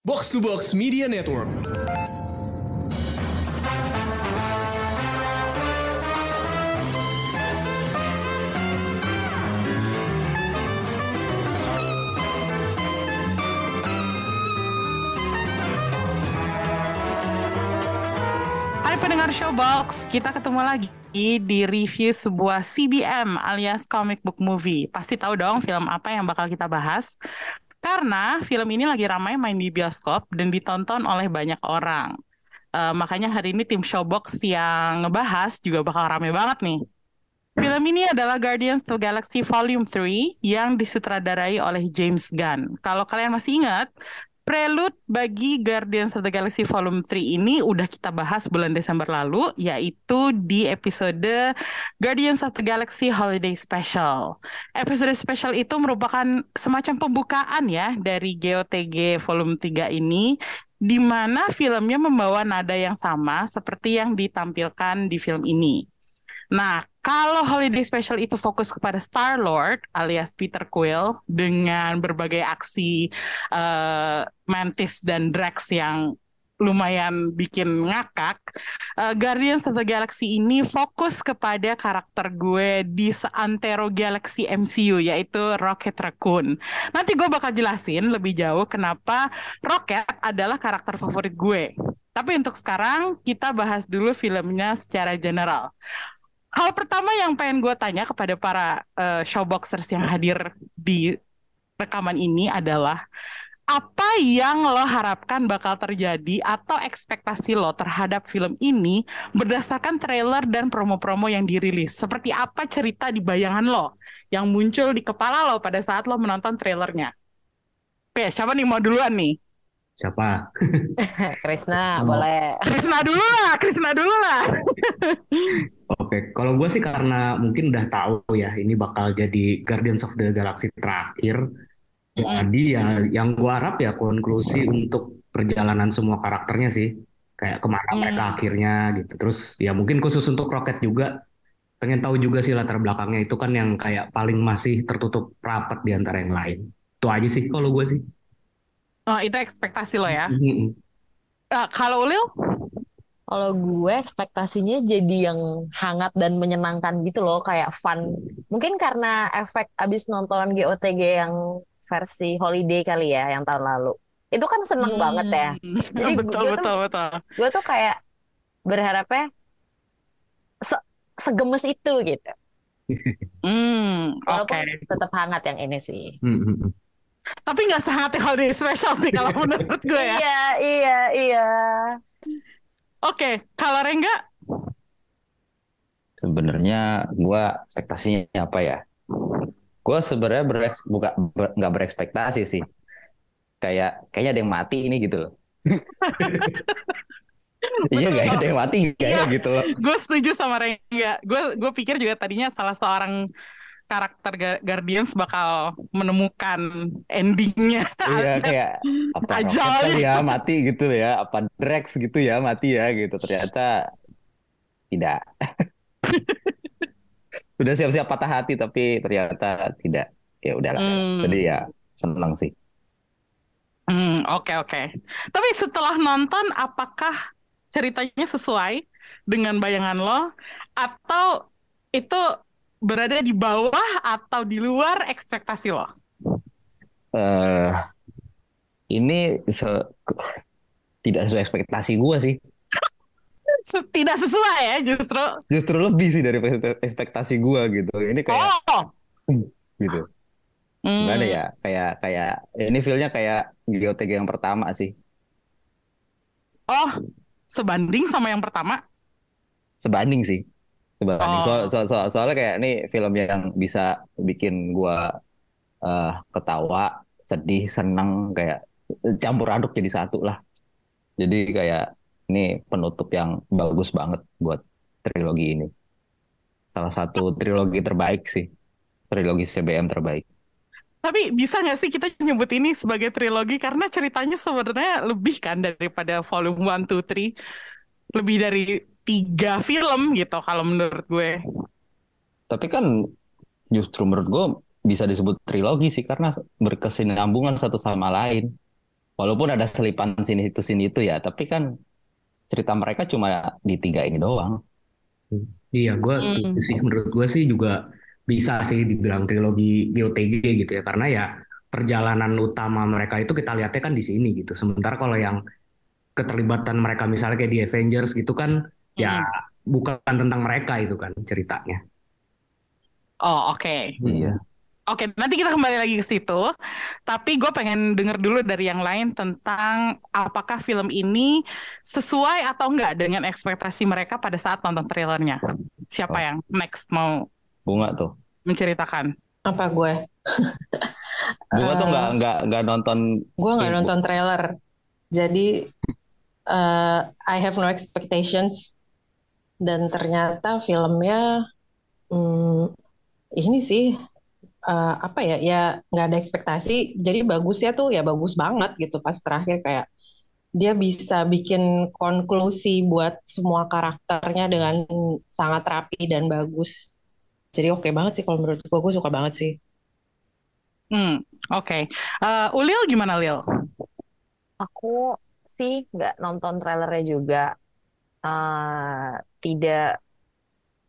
Box to Box Media Network. Hai pendengar Showbox, kita ketemu lagi di review sebuah CBM alias comic book movie. Pasti tahu dong film apa yang bakal kita bahas. Karena film ini lagi ramai main di bioskop dan ditonton oleh banyak orang. Eh, makanya hari ini tim Showbox yang ngebahas juga bakal rame banget nih. Film ini adalah Guardians of the Galaxy Volume 3 yang disutradarai oleh James Gunn. Kalau kalian masih ingat, prelude bagi Guardians of the Galaxy Volume 3 ini udah kita bahas bulan Desember lalu, yaitu di episode Guardians of the Galaxy Holiday Special. Episode special itu merupakan semacam pembukaan ya dari GOTG Volume 3 ini, di mana filmnya membawa nada yang sama seperti yang ditampilkan di film ini. Nah, kalau Holiday Special itu fokus kepada Star-Lord alias Peter Quill dengan berbagai aksi eh, Mantis dan Drax yang lumayan bikin ngakak, eh, Guardians of the Galaxy ini fokus kepada karakter gue di seantero Galaxy MCU yaitu Rocket Raccoon. Nanti gue bakal jelasin lebih jauh kenapa Rocket adalah karakter favorit gue. Tapi untuk sekarang kita bahas dulu filmnya secara general. Hal pertama yang pengen gue tanya kepada para eh, showboxers yang hadir di rekaman ini adalah apa yang lo harapkan bakal terjadi atau ekspektasi lo terhadap film ini berdasarkan trailer dan promo-promo yang dirilis? Seperti apa cerita di bayangan lo yang muncul di kepala lo pada saat lo menonton trailernya? Oke, siapa nih mau duluan nih? Siapa? Krisna boleh. Krisna dulu lah, Krisna dulu lah. Oke, kalau gue sih karena mungkin udah tahu ya ini bakal jadi Guardians of the Galaxy terakhir. Jadi ya yang gue harap ya konklusi untuk perjalanan semua karakternya sih. Kayak ke mana Hmm. mereka akhirnya gitu. Terus ya mungkin khusus untuk Rocket juga. Pengen tahu juga sih latar belakangnya itu kan yang kayak paling masih tertutup rapat di antara yang lain. Itu aja sih kalau gue sih. Oh, itu ekspektasi lo ya. Mm-mm. Eh, kalau Ulil? Kalau gue ekspektasinya jadi yang hangat dan menyenangkan gitu loh, kayak fun. Mungkin karena efek abis nonton GOTG yang versi holiday kali ya, yang tahun lalu. Itu kan seneng banget ya. Hmm, Jadi betul, gue tuh- betul, betul. Gue tuh kayak berharapnya se- segemes itu gitu. Hmm, oke. Walaupun tetap hangat yang ini sih. Mm-mm. Tapi nggak sehangat yang holiday special sih kalau menurut gue ya. Iya, iya, iya. Oke, kalau Rengga? Sebenarnya gua ekspektasinya apa ya? Gua sebenarnya bereks, buka, ber- nggak berekspektasi sih. Kayak kayaknya ada yang mati ini gitu loh. Iya gak ada yang mati kayaknya Iya. gitu loh. Gue setuju sama Rengga. Gue gue pikir juga tadinya salah seorang karakter Guardians bakal menemukan endingnya. Iya kayak apa kali ya mati gitu ya, apa Drax gitu ya mati ya gitu. Ternyata tidak. Udah siap-siap patah hati tapi ternyata tidak. Ya udahlah. Hmm. Jadi ya seneng sih. Hmm, oke oke. Tapi setelah nonton, apakah ceritanya sesuai dengan bayangan lo, atau itu berada di bawah atau di luar ekspektasi lo? eh ini se- tidak sesuai ekspektasi gue sih. Tidak sesuai ya justru. Justru lebih sih dari ekspektasi gue gitu. Ini kayak Oh, gitu. Hmm. Gimana ya? Kayak kayak ini feelnya kayak GOTG yang pertama sih. Oh, sebanding sama yang pertama. Sebanding sih. Sebanding. Oh. Soal, soal, soal- soalnya kayak ini film yang bisa bikin gue eh, ketawa, sedih, seneng kayak campur aduk jadi satu lah. Jadi kayak ini penutup yang bagus banget buat trilogi ini. Salah satu trilogi terbaik sih. Trilogi CBM terbaik. Tapi bisa nggak sih kita nyebut ini sebagai trilogi karena ceritanya sebenarnya lebih kan daripada volume 1, 2, 3. Lebih dari tiga film gitu kalau menurut gue. Tapi kan justru menurut gue bisa disebut trilogi sih karena berkesinambungan satu sama lain. walaupun ada selipan sini itu sini itu ya, tapi kan cerita mereka cuma di tiga ini doang. Iya, gue setuju Hmm. sih. Menurut gue sih juga bisa sih dibilang trilogi GOTG gitu ya, karena ya perjalanan utama mereka itu kita lihatnya kan di sini gitu. Sementara kalau yang keterlibatan mereka misalnya kayak di Avengers gitu kan, ya bukan tentang mereka itu kan ceritanya. Oh, oke. Iya. Oke, nanti kita kembali lagi ke situ. Tapi gue pengen denger dulu dari yang lain tentang apakah film ini sesuai atau enggak dengan ekspektasi mereka pada saat nonton trailernya. Siapa Oh. yang next mau Bunga tuh. menceritakan? Apa gue? Bunga tuh nggak nggak nggak nonton. Gue nggak nonton trailer, jadi eh, I have no expectations. Dan ternyata filmnya hmm, ini sih eh, apa ya? Ya nggak ada ekspektasi. Jadi bagusnya tuh ya bagus banget gitu pas terakhir kayak dia bisa bikin konklusi buat semua karakternya dengan sangat rapi dan bagus. Jadi oke banget sih kalau menurut gue, gue suka banget sih. Hmm, oke. Eh, Ulil gimana, Lil? Aku sih nggak nonton trailernya juga. Eh tidak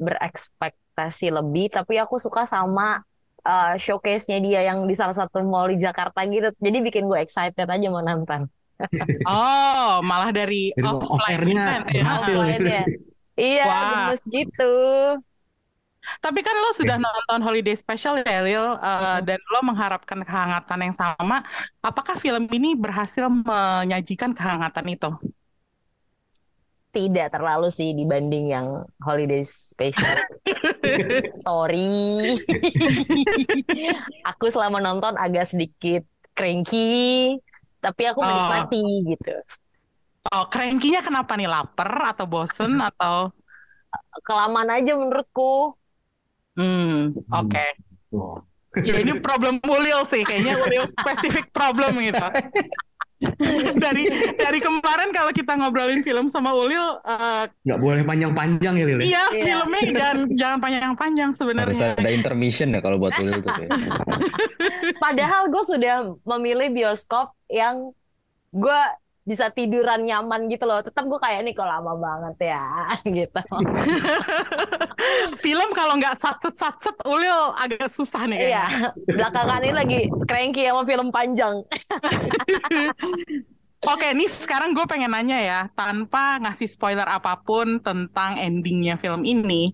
berekspektasi lebih, tapi aku suka sama eh, showcase-nya dia yang di salah satu mall di Jakarta gitu. Jadi bikin gue excited aja mau nonton. Oh, malah dari ya. berhasil. Offline-nya. Iya, Wah. gemes gitu. Tapi kan lo sudah nonton Holiday Special ya, Lil, Eh, dan lo mengharapkan kehangatan yang sama. Apakah film ini berhasil menyajikan kehangatan itu? Tidak terlalu sih dibanding yang Holiday Special Story. Aku selama nonton agak sedikit cranky, tapi aku Oh. menikmati gitu. Oh, cranky-nya kenapa nih? Lapar atau bosen atau? Kelamaan aja menurutku. Hmm, oke. Wow. Ya ini problem Ulil sih, kayaknya Ulil spesifik problem gitu. dari dari kemarin kalau kita ngobrolin film sama Ulil, eh, Nggak boleh panjang-panjang ya Lili. iya Iya. filmnya jangan jangan panjang-panjang Harus sebenarnya. ada intermission ya kalau buat Ulil tuh. Padahal gue sudah memilih bioskop yang gue bisa tiduran nyaman gitu loh. Tetap gue kayak nih kok lama banget ya gitu. Film kalau nggak satset-satset Ulil agak susah nih. Iya, belakangan ini lagi cranky sama film panjang. Oke, nih sekarang gue pengen nanya ya, tanpa ngasih spoiler apa pun tentang endingnya film ini.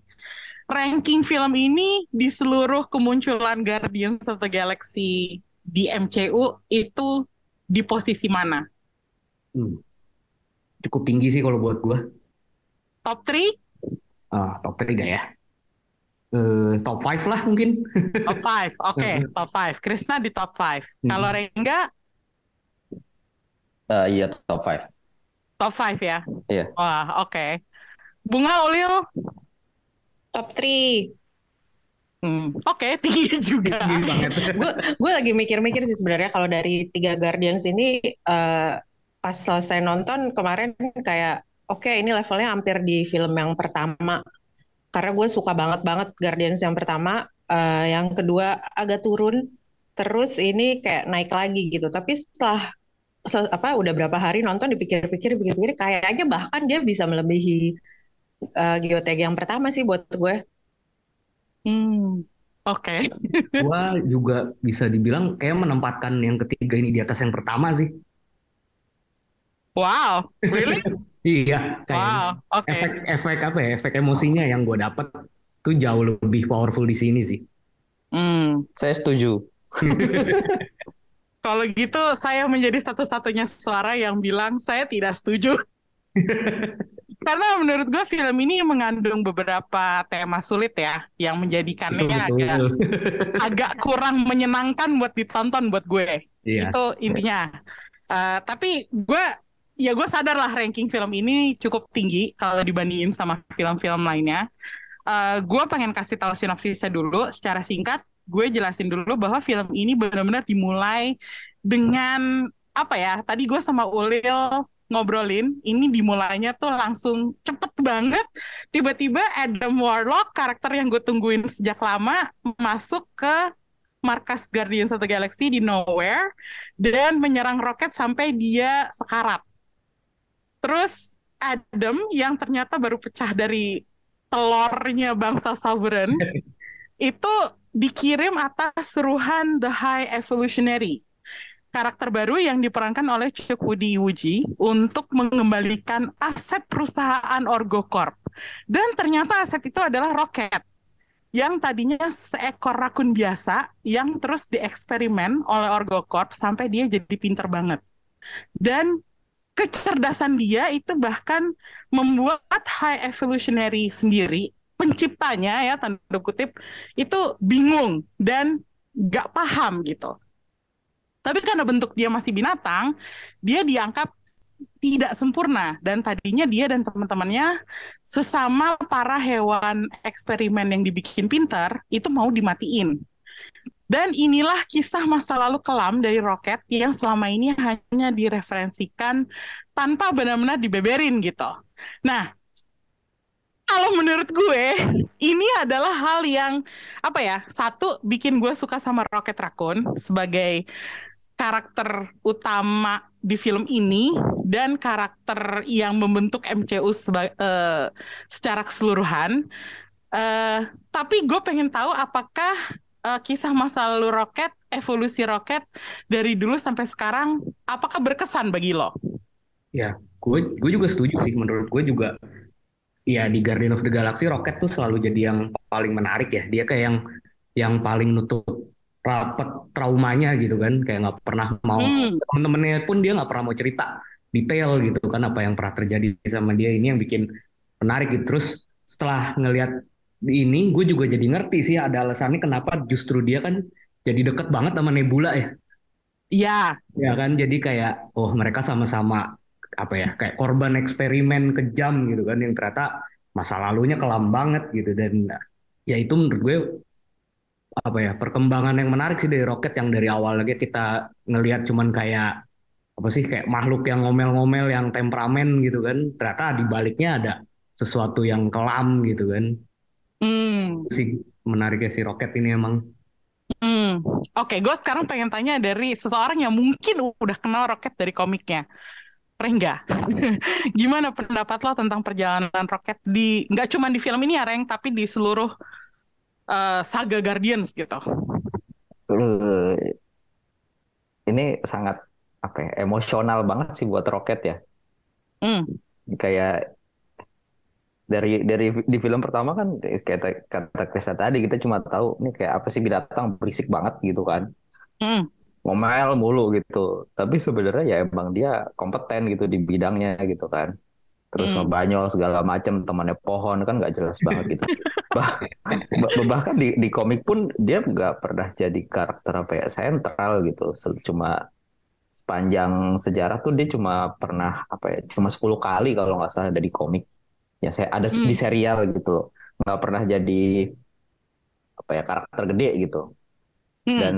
Ranking film ini di seluruh kemunculan Guardians of the Galaxy di MCU itu di posisi mana? Hmm. Cukup tinggi sih kalau buat gue. Top 3? Ah, top 3 gak ya? Eh, top 5 lah mungkin. Top 5. Oke, top 5. Krisna di top 5. Kalau Rengga, Eh, iya top 5. top 5 ya? Iya. Wah, oke. Bunga Ulil? Top 3. Hmm, Oke, tinggi juga. Tinggi banget. gue gue lagi mikir-mikir sih sebenarnya kalau dari tiga Guardians ini eh, pas selesai nonton kemarin kayak oke ini levelnya hampir di film yang pertama. Karena gue suka banget banget Guardians yang pertama. Eh, yang kedua agak turun. Terus ini kayak naik lagi gitu. Tapi setelah se- apa udah berapa hari nonton dipikir-pikir pikir-pikir kayaknya bahkan dia bisa melebihi eh, GOTG yang pertama sih buat gue. Hmm, Oke. Gue juga bisa dibilang kayak menempatkan yang ketiga ini di atas yang pertama sih. Wow, really? Iya, kayak Wow, oke. efek-efek apa ya? Efek emosinya yang gue dapet tuh jauh lebih powerful di sini sih. Hmm. Saya setuju. Kalau gitu saya menjadi satu-satunya suara yang bilang saya tidak setuju. Karena menurut gue film ini mengandung beberapa tema sulit ya, yang menjadikannya Betul, agak betul. agak kurang menyenangkan buat ditonton buat gue. Iya. Itu intinya. Eh, tapi gue ya gue sadar lah ranking film ini cukup tinggi kalau dibandingin sama film-film lainnya. Eh, gue pengen kasih tahu sinopsisnya dulu secara singkat. Gue jelasin dulu bahwa film ini benar-benar dimulai dengan apa ya? Tadi gue sama Ulil ngobrolin, ini dimulainya tuh langsung cepet banget. Tiba-tiba Adam Warlock, karakter yang gue tungguin sejak lama, masuk ke markas Guardians of the Galaxy di Nowhere dan menyerang roket sampai dia sekarat. Terus Adam yang ternyata baru pecah dari telurnya bangsa Sovereign itu dikirim atas suruhan The High Evolutionary karakter baru yang diperankan oleh Chukwudi Iwuji untuk mengembalikan aset perusahaan Orgocorp. Dan ternyata aset itu adalah roket yang tadinya seekor rakun biasa yang terus dieksperimen oleh Orgocorp sampai dia jadi pinter banget. Dan kecerdasan dia itu bahkan membuat High Evolutionary sendiri penciptanya ya tanda kutip itu bingung dan gak paham gitu. Tapi karena bentuk dia masih binatang, dia dianggap tidak sempurna dan tadinya dia dan teman-temannya sesama para hewan eksperimen yang dibikin pintar itu mau dimatiin dan inilah kisah masa lalu kelam dari Rocket yang selama ini hanya direferensikan tanpa benar-benar dibeberin gitu. Nah, kalau menurut gue ini adalah hal yang apa ya? Satu bikin gue suka sama Rocket Raccoon sebagai karakter utama di film ini dan karakter yang membentuk MCU seba, uh, secara keseluruhan. Uh, tapi gue pengen tahu apakah uh, kisah masa lalu roket, evolusi roket dari dulu sampai sekarang, apakah berkesan bagi lo? Ya, gue gue juga setuju sih. Menurut gue juga, ya di Guardian of the Galaxy roket tuh selalu jadi yang paling menarik ya. Dia kayak yang yang paling nutup rapat traumanya gitu kan, kayak nggak pernah mau hmm. temen-temennya pun dia nggak pernah mau cerita detail gitu kan apa yang pernah terjadi sama dia ini yang bikin menarik gitu. Terus setelah ngelihat ini gue juga jadi ngerti sih ada alasannya kenapa justru dia kan jadi deket banget sama Nebula ya. Iya. Ya kan jadi kayak oh mereka sama-sama apa ya kayak korban eksperimen kejam gitu kan yang ternyata masa lalunya kelam banget gitu dan ya itu menurut gue apa ya perkembangan yang menarik sih dari Rocket yang dari awal lagi kita ngelihat cuman kayak apa sih kayak makhluk yang ngomel-ngomel yang temperamen gitu kan ternyata di baliknya ada sesuatu yang kelam gitu kan Hmm. Si menariknya si Rocket ini emang. Hmm. Oke, okay, gue sekarang pengen tanya dari seseorang yang mungkin udah kenal Rocket dari komiknya. Rengga, gimana pendapat lo tentang perjalanan Rocket di nggak cuma di film ini ya Reng, tapi di seluruh uh, saga Guardians gitu? Ini sangat apa ya, emosional banget sih buat Rocket ya. Hmm. Kayak dari dari di film pertama kan kayak kata Krista tadi kita cuma tahu ini kayak apa sih binatang berisik banget gitu kan. Mm. ngomel mulu gitu. Tapi sebenarnya ya emang dia kompeten gitu di bidangnya gitu kan. Terus mm. ngebanyol segala macam temannya pohon kan nggak jelas banget gitu. Bah, bahkan di di komik pun dia nggak pernah jadi karakter apa ya sentral gitu. Cuma sepanjang sejarah tuh dia cuma pernah apa ya cuma 10 kali kalau nggak salah ada di komik ya saya ada hmm. di serial gitu loh nggak pernah jadi apa ya karakter gede gitu hmm. dan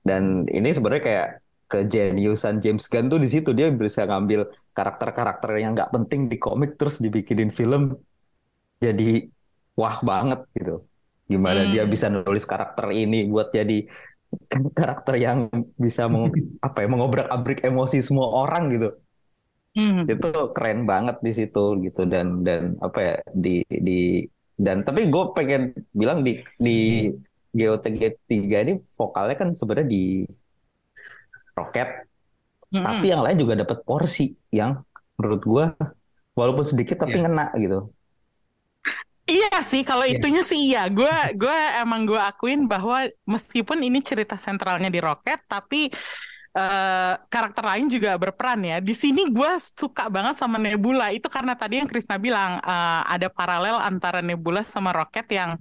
dan ini sebenarnya kayak kejeniusan James Gunn tuh di situ dia bisa ngambil karakter-karakter yang nggak penting di komik terus dibikinin film jadi wah banget gitu gimana hmm. dia bisa nulis karakter ini buat jadi karakter yang bisa meng, apa ya mengobrak-abrik emosi semua orang gitu Hmm. Itu keren banget di situ gitu dan dan apa ya di di dan tapi gue pengen bilang di di GOTG 3 ini vokalnya kan sebenarnya di Rocket hmm. tapi yang lain juga dapat porsi yang menurut gue walaupun sedikit tapi yeah. ngena gitu. Iya sih, kalau yeah. itunya sih iya. Gue gue emang gue akuin bahwa meskipun ini cerita sentralnya di Rocket, tapi uh, karakter lain juga berperan ya. Di sini gue suka banget sama Nebula itu karena tadi yang Krisna bilang uh, ada paralel antara Nebula sama Rocket yang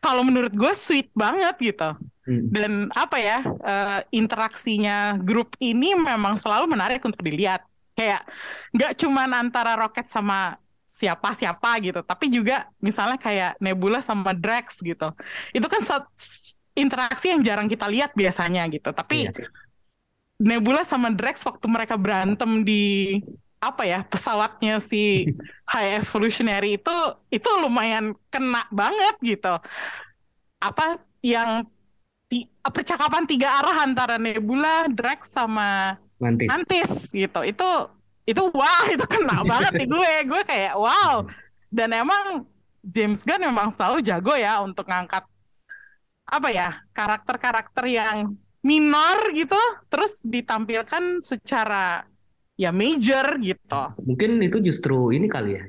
kalau menurut gue sweet banget gitu. Hmm. Dan apa ya uh, interaksinya grup ini memang selalu menarik untuk dilihat. Kayak nggak cuman antara Rocket sama siapa siapa gitu, tapi juga misalnya kayak Nebula sama Drax gitu. Itu kan interaksi yang jarang kita lihat biasanya gitu. Tapi iya Nebula sama Drax waktu mereka berantem di apa ya pesawatnya si High Evolutionary itu itu lumayan kena banget gitu. Apa yang ti- percakapan tiga arah antara Nebula, Drax sama Mantis. Mantis gitu. Itu itu wah itu kena banget di gue. Gue kayak wow. Dan emang James Gunn memang selalu jago ya untuk ngangkat apa ya karakter-karakter yang minor gitu, terus ditampilkan secara ya major gitu. Mungkin itu justru ini kali ya.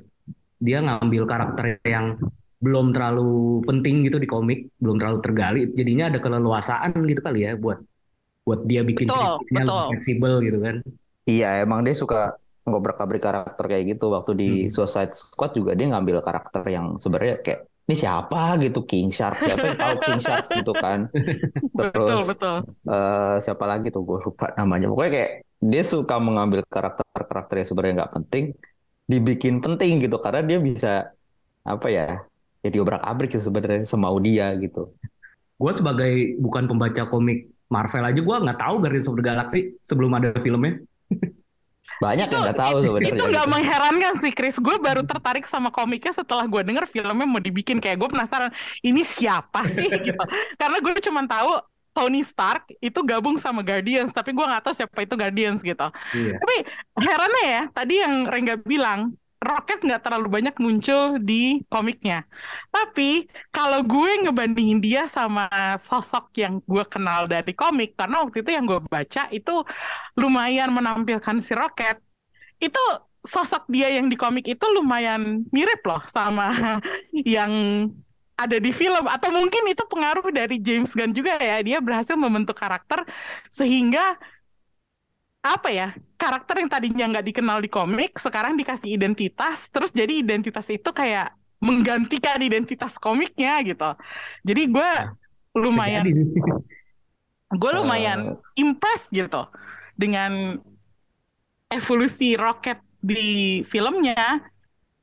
Dia ngambil karakter yang belum terlalu penting gitu di komik, belum terlalu tergali, jadinya ada keleluasaan gitu kali ya buat buat dia bikin Betul, ceritanya betul. fleksibel gitu kan. Iya, emang dia suka ngobrak-abrik karakter kayak gitu. Waktu di Hmm. Suicide Squad juga dia ngambil karakter yang sebenarnya kayak ini siapa gitu King Shark siapa yang tahu King Shark gitu kan. Betul, Terus betul. eh, siapa lagi tuh gue lupa namanya. Pokoknya kayak dia suka mengambil karakter-karakter yang sebenarnya nggak penting dibikin penting gitu karena dia bisa apa ya? Ya diobrak-abrik sih sebenarnya semau dia gitu. Gue sebagai bukan pembaca komik Marvel aja gue nggak tahu Guardians of the Galaxy sebelum ada filmnya. Banyak yang nggak tahu sebenarnya. Itu nggak gitu. mengherankan sih Chris. Gue baru tertarik sama komiknya setelah gue denger filmnya mau dibikin kayak gue penasaran ini siapa sih gitu. Karena gue cuma tahu Tony Stark itu gabung sama Guardians, tapi gue nggak tahu siapa itu Guardians gitu. Iya. Tapi herannya ya, tadi yang Rengga bilang, Rocket nggak terlalu banyak muncul di komiknya. Tapi kalau gue ngebandingin dia sama sosok yang gue kenal dari komik, karena waktu itu yang gue baca itu lumayan menampilkan si Rocket, itu sosok dia yang di komik itu lumayan mirip loh sama yang ada di film atau mungkin itu pengaruh dari James Gunn juga ya dia berhasil membentuk karakter sehingga apa ya karakter yang tadinya nggak dikenal di komik sekarang dikasih identitas terus jadi identitas itu kayak menggantikan identitas komiknya gitu jadi gue lumayan jadi sih. gue lumayan impress gitu dengan evolusi Rocket di filmnya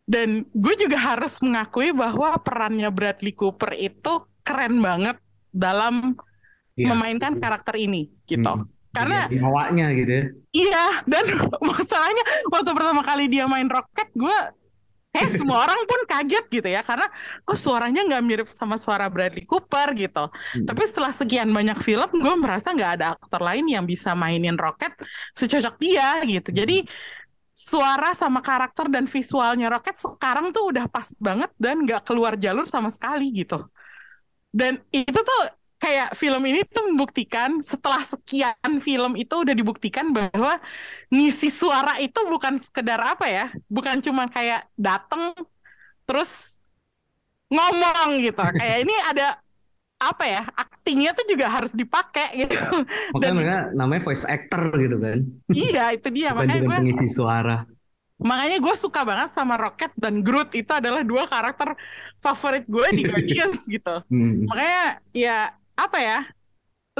dan gue juga harus mengakui bahwa perannya Bradley Cooper itu keren banget dalam Iya. memainkan karakter ini gitu Hmm. Karena Jadi hawanya gitu ya. iya dan masalahnya waktu pertama kali dia main Rocket gue eh semua orang pun kaget gitu ya. Karena kok suaranya nggak mirip sama suara Bradley Cooper gitu. Hmm. tapi setelah sekian banyak film gue merasa nggak ada aktor lain yang bisa mainin Rocket secocok dia gitu. Jadi suara sama karakter dan visualnya Rocket sekarang tuh udah pas banget dan nggak keluar jalur sama sekali gitu. Dan itu tuh kayak film ini tuh membuktikan setelah sekian film itu udah dibuktikan bahwa ngisi suara itu bukan sekedar apa ya bukan cuma kayak dateng terus ngomong gitu kayak ini ada apa ya aktingnya tuh juga harus dipakai gitu Makanya Dan- mereka namanya voice actor gitu kan. iya itu dia Bukan makanya gue pengisi suara. makanya gue suka banget sama Rocket dan Groot itu adalah dua karakter favorit gue di Guardians gitu Hmm. makanya ya apa ya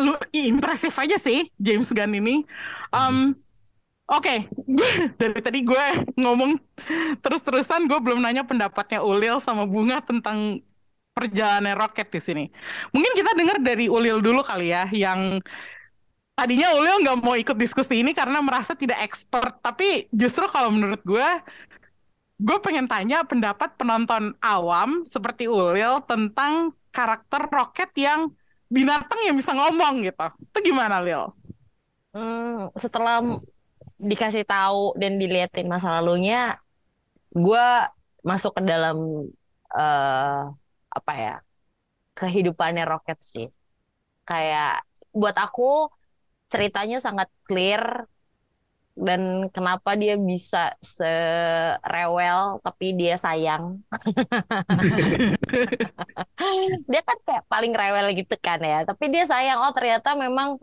lu impresif aja sih James Gunn ini Um, Oke, gue dari tadi gue ngomong terus-terusan gue belum nanya pendapatnya Ulil sama Bunga tentang perjalanan Rocket di sini. Mungkin kita dengar dari Ulil dulu kali ya, yang tadinya Ulil nggak mau ikut diskusi ini karena merasa tidak expert, tapi justru kalau menurut gue, gue pengen tanya pendapat penonton awam seperti Ulil tentang karakter Rocket yang binatang yang bisa ngomong gitu. Itu gimana, Lil? Hmm, setelah dikasih tahu dan diliatin masa lalunya, gue masuk ke dalam eh apa ya kehidupannya Rocket sih. Kayak buat aku ceritanya sangat clear dan kenapa dia bisa serewel tapi dia sayang. Dia kan kayak paling rewel gitu kan ya, tapi dia sayang. Oh ternyata memang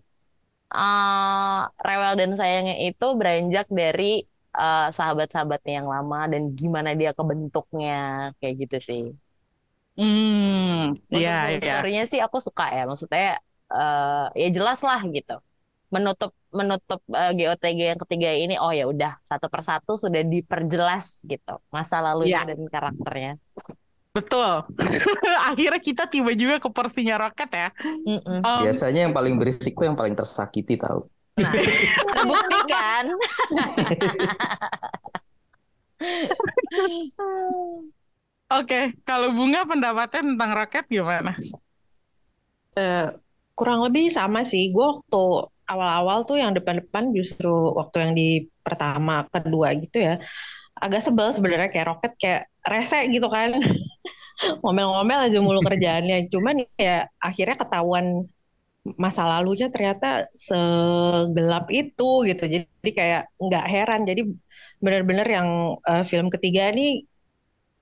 eh, rewel dan sayangnya itu beranjak dari eh, sahabat-sahabatnya yang lama dan gimana dia kebentuknya kayak gitu sih. Hmm, iya, full iya. story-nya sih aku suka ya. Maksudnya eh, ya jelas lah gitu. Menutup menutup eh, GOTG yang ketiga ini oh ya udah satu persatu sudah diperjelas gitu masa lalunya Iya. dan karakternya. Betul. Akhirnya kita tiba juga ke porsinya Rocket ya. Mm-mm. Um, Biasanya yang paling berisik tuh yang paling tersakiti tahu. Nah, terbukti kan? Oke, kalau Bunga pendapatnya tentang Rocket gimana? Eh, kurang lebih sama sih. Gue waktu awal-awal tuh yang depan-depan justru waktu yang di pertama, kedua gitu ya. Agak sebel sebenarnya kayak roket kayak rese gitu kan. Ngomel-ngomel aja mulu kerjaannya. Cuman ya akhirnya ketahuan masa lalunya ternyata segelap itu gitu. Jadi kayak nggak heran. Jadi benar-benar yang uh, film ketiga ini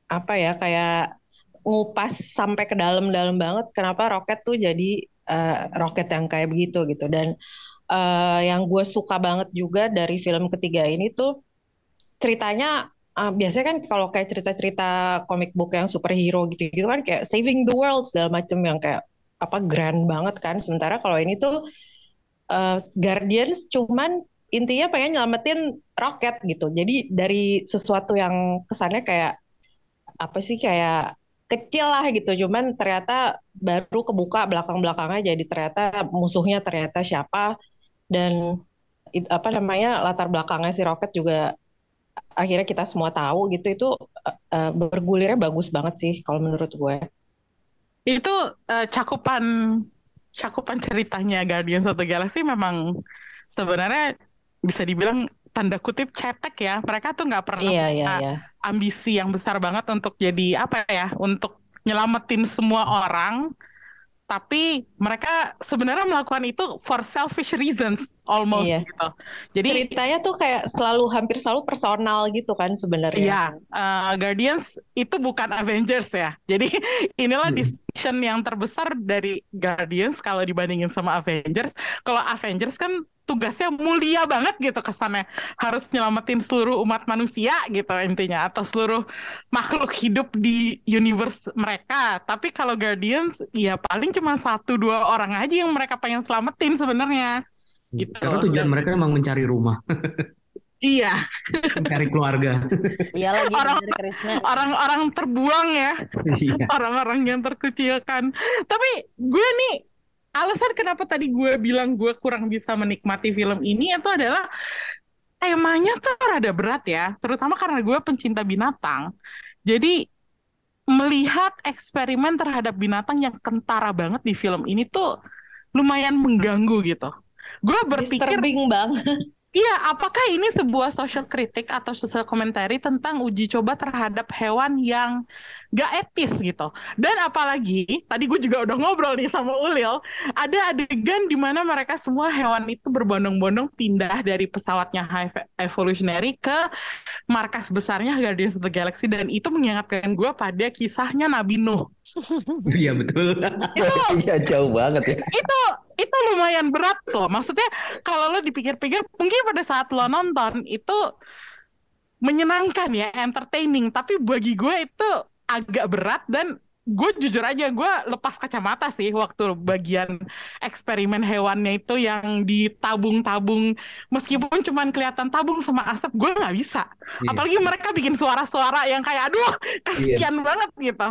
apa ya kayak ngupas sampai ke dalam-dalam banget kenapa roket tuh jadi uh, roket yang kayak begitu gitu dan uh, yang gue suka banget juga dari film ketiga ini tuh ceritanya uh, biasanya kan kalau kayak cerita-cerita comic book yang superhero gitu gitu kan kayak saving the world segala macem yang kayak apa grand banget kan. Sementara kalau ini tuh uh, Guardians cuman intinya pengen nyelamatin roket gitu. Jadi dari sesuatu yang kesannya kayak apa sih kayak kecil lah gitu. Cuman ternyata baru kebuka belakang-belakangnya jadi ternyata musuhnya ternyata siapa dan it, apa namanya latar belakangnya si Rocket juga akhirnya kita semua tahu gitu itu uh, bergulirnya bagus banget sih kalau menurut gue itu uh, cakupan cakupan ceritanya Guardians of the Galaxy memang sebenarnya bisa dibilang tanda kutip cetek ya. Mereka tuh nggak pernah iya, iya, iya. ambisi yang besar banget untuk jadi apa ya, untuk nyelamatin semua orang. Tapi mereka sebenarnya melakukan itu for selfish reasons almost iya. gitu. Jadi ceritanya tuh kayak selalu hampir selalu personal gitu kan sebenarnya. Iya, uh, Guardians itu bukan Avengers ya. Jadi inilah hmm. distinction yang terbesar dari Guardians kalau dibandingin sama Avengers. Kalau Avengers kan tugasnya mulia banget gitu kesannya harus nyelamatin seluruh umat manusia gitu intinya atau seluruh makhluk hidup di universe mereka tapi kalau Guardians ya paling cuma satu dua orang aja yang mereka pengen selamatin sebenarnya gitu karena tujuan mereka emang mencari rumah Iya. Mencari keluarga. Iya lagi orang, orang-orang terbuang ya. Iya. Orang-orang yang terkucilkan. Tapi gue nih alasan kenapa tadi gue bilang gue kurang bisa menikmati film ini itu adalah temanya tuh rada berat ya, terutama karena gue pencinta binatang. Jadi melihat eksperimen terhadap binatang yang kentara banget di film ini tuh lumayan mengganggu gitu. Gue berpikir disturbing banget. Iya, apakah ini sebuah social kritik atau social commentary tentang uji coba terhadap hewan yang gak etis gitu. Dan apalagi, tadi gue juga udah ngobrol nih sama Ulil, ada adegan di mana mereka semua hewan itu berbondong-bondong pindah dari pesawatnya High Evolutionary ke markas besarnya Guardians of the Galaxy dan itu mengingatkan gue pada kisahnya Nabi Nuh. Iya betul. Iya jauh banget ya. Itu itu lumayan berat loh. Maksudnya kalau lo dipikir-pikir mungkin pada saat lo nonton itu menyenangkan ya, entertaining. Tapi bagi gue itu agak berat dan gue jujur aja gue lepas kacamata sih waktu bagian eksperimen hewannya itu yang ditabung-tabung meskipun cuma kelihatan tabung sama asap gue nggak bisa iya. apalagi mereka bikin suara-suara yang kayak aduh kasihan iya. banget gitu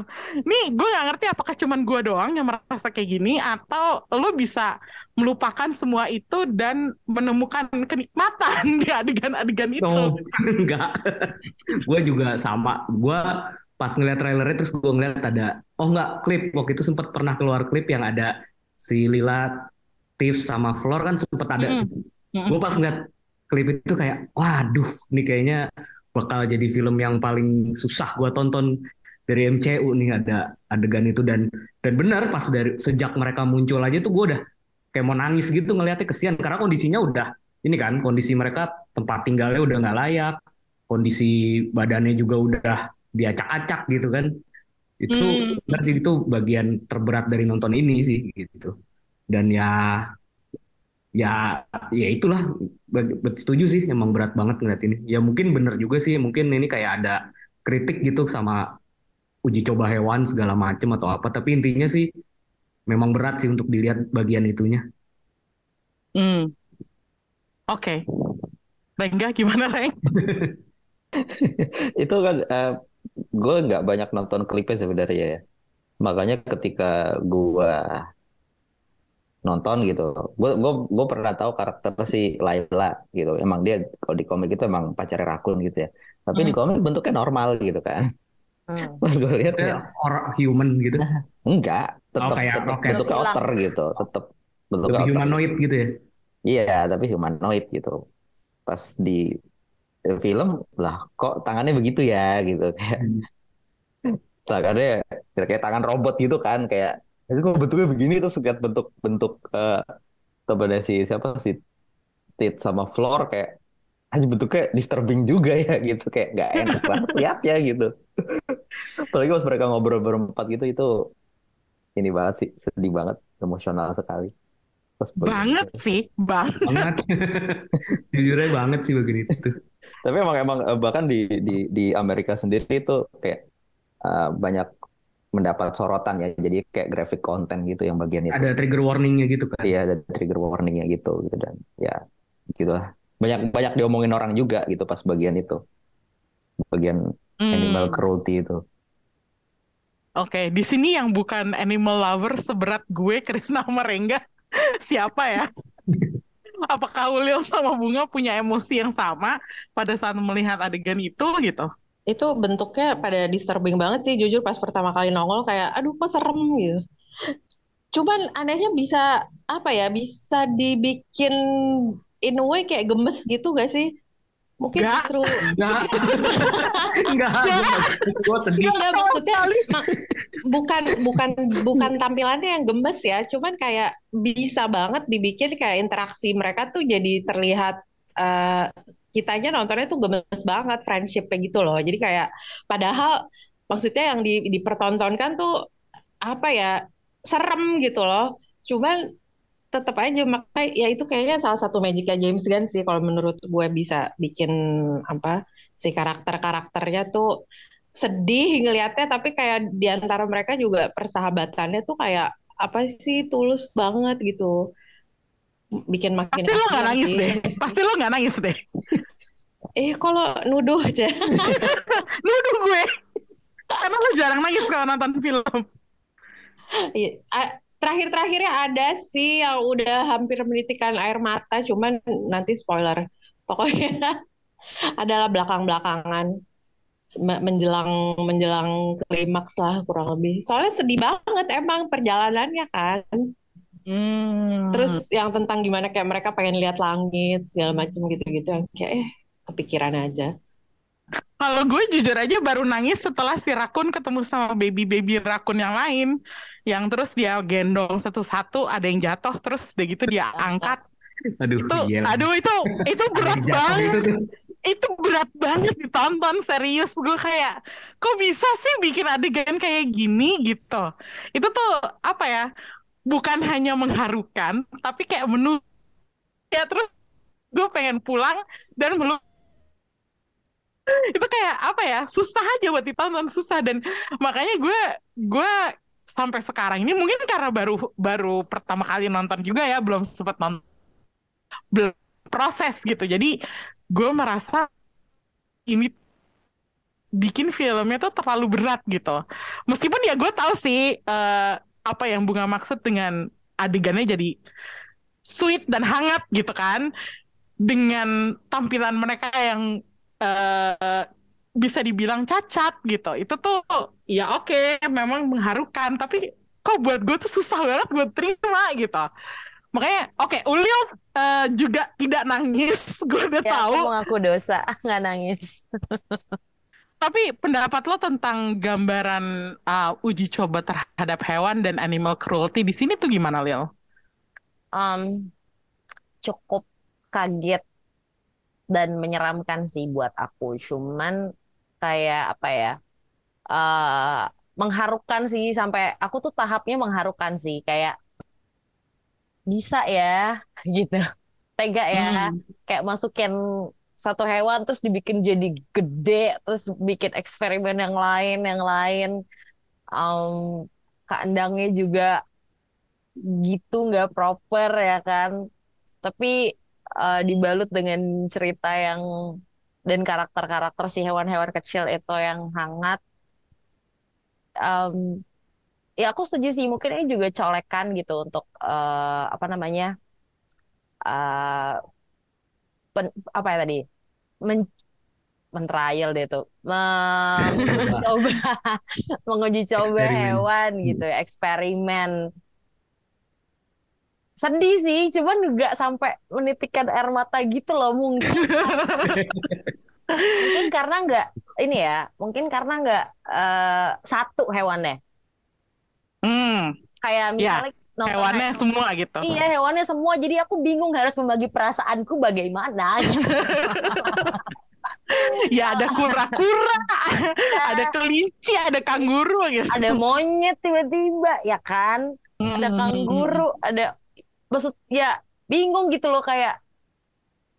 nih gue nggak ngerti apakah cuma gue doang yang merasa kayak gini atau lo bisa melupakan semua itu dan menemukan kenikmatan di adegan-adegan itu. Oh, enggak. gue juga sama. Gue pas ngeliat trailernya terus gue ngeliat ada oh nggak klip waktu itu sempat pernah keluar klip yang ada si Lila, Tiff sama Flor kan sempat ada. Mm -hmm. Gue pas ngeliat klip itu kayak waduh ini kayaknya bakal jadi film yang paling susah gue tonton dari MCU nih ada adegan itu dan dan benar pas dari sejak mereka muncul aja tuh gue udah kayak mau nangis gitu ngeliatnya kesian karena kondisinya udah ini kan kondisi mereka tempat tinggalnya udah nggak layak kondisi badannya juga udah diacak-acak gitu kan itu hmm. sih itu bagian terberat dari nonton ini sih gitu dan ya ya ya itulah setuju sih emang berat banget ngeliat ini ya mungkin bener juga sih mungkin ini kayak ada kritik gitu sama uji coba hewan segala macem atau apa tapi intinya sih memang berat sih untuk dilihat bagian itunya hmm. oke okay. Rengga gimana Reng? itu kan uh, gue nggak banyak nonton klipnya sebenarnya ya. Makanya ketika gue nonton gitu, gue gue gue pernah tahu karakter si Laila gitu. Emang dia kalau di komik itu emang pacar rakun gitu ya. Tapi hmm. di komik bentuknya normal gitu kan. Hmm. Pas gue lihat ya orang human gitu. Enggak, tetap oh, kayak, tetap okay. bentuknya otter gitu, tetap bentuknya Lebih humanoid gitu ya. Iya, tapi humanoid gitu. Pas di film lah kok tangannya begitu ya gitu kayak Hmm. tangannya kayak tangan robot gitu kan kayak itu kok bentuknya begini terus lihat bentuk bentuk eh kepada si siapa si Tit sama Floor kayak aja bentuknya disturbing juga ya gitu kayak nggak enak banget lihat ya gitu apalagi pas mereka ngobrol berempat gitu itu ini banget sih sedih banget emosional sekali pas Banget sih, bang. Banget. Jujur aja banget sih bagian itu. Tapi emang emang eh, bahkan di di di Amerika sendiri itu kayak eh, banyak mendapat sorotan ya. Jadi kayak graphic content gitu yang bagian itu. Ada trigger warningnya gitu kan. Iya ada trigger warningnya gitu gitu dan ya gitu lah. Banyak banyak diomongin orang juga gitu pas bagian itu. Bagian animal Hmm. cruelty itu. Oke, di sini yang bukan animal lover seberat gue, Krisna Merengga, siapa ya? Apakah Ulil sama Bunga punya emosi yang sama pada saat melihat adegan itu gitu? Itu bentuknya pada disturbing banget sih, jujur pas pertama kali nongol kayak, aduh kok serem gitu. Cuman anehnya bisa, apa ya, bisa dibikin in a way kayak gemes gitu gak sih? Mungkin Nggak. justru, Enggak. Enggak. Gue sedih. enggak maksudnya ma- bukan bukan bukan tampilannya yang gemes ya, cuman kayak bisa banget dibikin kayak interaksi mereka tuh jadi terlihat eh, kitanya nontonnya tuh gemes banget friendship kayak gitu loh. Jadi kayak padahal maksudnya yang di, dipertontonkan tuh apa ya serem gitu loh. Cuman tetap aja makanya ya itu kayaknya salah satu magicnya James Gunn sih kalau menurut gue bisa bikin apa si karakter-karakternya tuh sedih ngelihatnya tapi kayak di antara mereka juga persahabatannya tuh kayak apa sih tulus banget gitu bikin makin Pasti lo nggak nangis sih. deh. Pasti lo nggak nangis deh. Eh kalau nuduh aja. Nuduh gue. Karena lo jarang nangis kalau nonton film. Iya, Terakhir-terakhirnya ada sih yang udah hampir menitikan air mata, cuman nanti spoiler. Pokoknya adalah belakang-belakangan Me- menjelang menjelang klimaks lah kurang lebih. Soalnya sedih banget emang perjalanannya kan. Hmm. Terus yang tentang gimana kayak mereka pengen lihat langit segala macem gitu-gitu yang kayak eh kepikiran aja. Kalau gue jujur aja baru nangis setelah si Rakun ketemu sama baby-baby Rakun yang lain. Yang terus dia gendong satu-satu, ada yang jatuh, terus udah gitu dia angkat. Aduh, Itu, iya. aduh itu, itu berat banget. itu. Itu berat banget ditonton, serius. Gue kayak, kok bisa sih bikin adegan kayak gini gitu. Itu tuh, apa ya, bukan hanya mengharukan, tapi kayak menu. Ya terus gue pengen pulang dan belum itu kayak apa ya susah aja buat ditonton susah dan makanya gue gue sampai sekarang. Ini mungkin karena baru baru pertama kali nonton juga ya belum sempat nonton belum proses gitu. Jadi gue merasa ini bikin filmnya tuh terlalu berat gitu. Meskipun ya gue tahu sih eh, apa yang bunga maksud dengan adegannya jadi sweet dan hangat gitu kan. Dengan tampilan mereka yang eh, bisa dibilang cacat gitu. Itu tuh ya oke memang mengharukan tapi kok buat gue tuh susah banget buat terima gitu. Makanya oke Ulil eh, juga tidak nangis, gue udah Ya, tahu. aku mengaku dosa, nggak nangis. Tapi pendapat lo tentang gambaran uh, uji coba terhadap hewan dan animal cruelty di sini tuh gimana, Lil? Em, cukup kaget dan menyeramkan sih buat aku. Cuman kayak apa ya? eh mengharukan sih sampai aku tuh tahapnya mengharukan sih kayak bisa ya gitu. Tega ya. Hmm. Kayak masukin satu hewan terus dibikin jadi gede terus bikin eksperimen yang lain yang lain. Em, kandangnya juga gitu nggak proper ya kan. Tapi eh, dibalut dengan cerita yang dan karakter-karakter si hewan-hewan kecil itu yang hangat. Em, ya aku setuju sih mungkin ini juga colekan gitu untuk eh, apa namanya eh pen- apa ya tadi men men-trial deh tuh mencoba menguji coba Eksperimen. hewan gitu ya eksperimen sedih sih, cuman juga sampai menitikkan air mata gitu loh mungkin. mungkin karena nggak ini ya, mungkin karena nggak eh, satu hewannya. Hmm, Kayak ya, misalnya nonton hewannya semua gitu. Iya hewannya semua, jadi aku bingung harus membagi perasaanku bagaimana. Ya ada kura-kura, ada kelinci, ada kanguru gitu. Ada monyet tiba-tiba, ya kan? Ada Hmm. kanguru, ada maksud ya bingung gitu loh kayak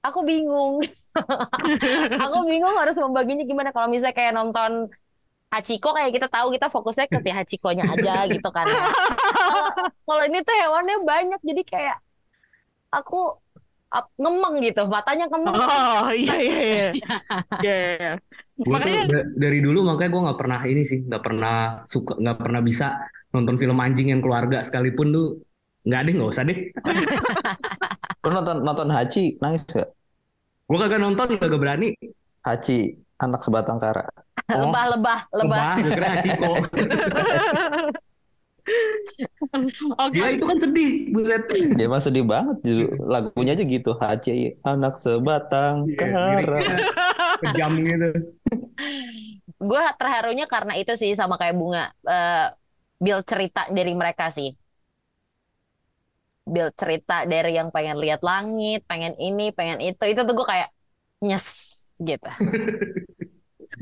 aku bingung. Aku bingung harus membaginya gimana kalau misalnya kayak nonton Hachiko kayak kita tahu kita fokusnya ke si Hachiko-nya aja gitu kan. Kalau ini tuh hewannya banyak jadi kayak aku ap- ngemeng gitu, matanya ngemeng. Oh iya iya iya. Iya, iya. Gue tuh Makanya da- dari dulu makanya gue nggak pernah ini sih, nggak pernah suka, nggak pernah bisa nonton film anjing yang keluarga sekalipun tuh nggak deh, nggak usah deh. Lu nonton nonton Hachi nangis gak? Gue kagak nonton, kagak berani. Hachi anak sebatang kara. Lebah, lebah, lebah. Lebah, gue kira Hachiko. oke. Gila itu kan sedih, buset. Dia mah sedih banget judul lagunya aja gitu. Hachi anak sebatang Iya, kara. kejam gitu. Gue terharunya karena itu sih sama kayak bunga. Eh, build cerita dari mereka sih. Build cerita dari yang pengen lihat langit, pengen ini, pengen itu. Itu tuh gue kayak nyes gitu.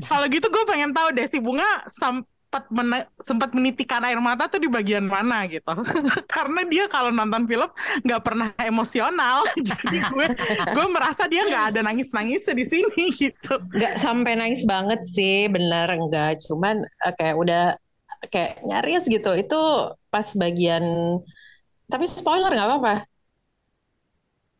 Kalau gitu gue pengen tahu deh si bunga sempat mene- sempat menitikan air mata tuh di bagian mana gitu. Karena dia kalau nonton film nggak pernah emosional. Jadi gue gue merasa dia nggak ada nangis-nangisnya di sini gitu. Nggak sampai nangis banget sih, bener enggak. Cuman eh, kayak udah kayak nyaris gitu. Itu pas bagian, tapi spoiler nggak apa-apa.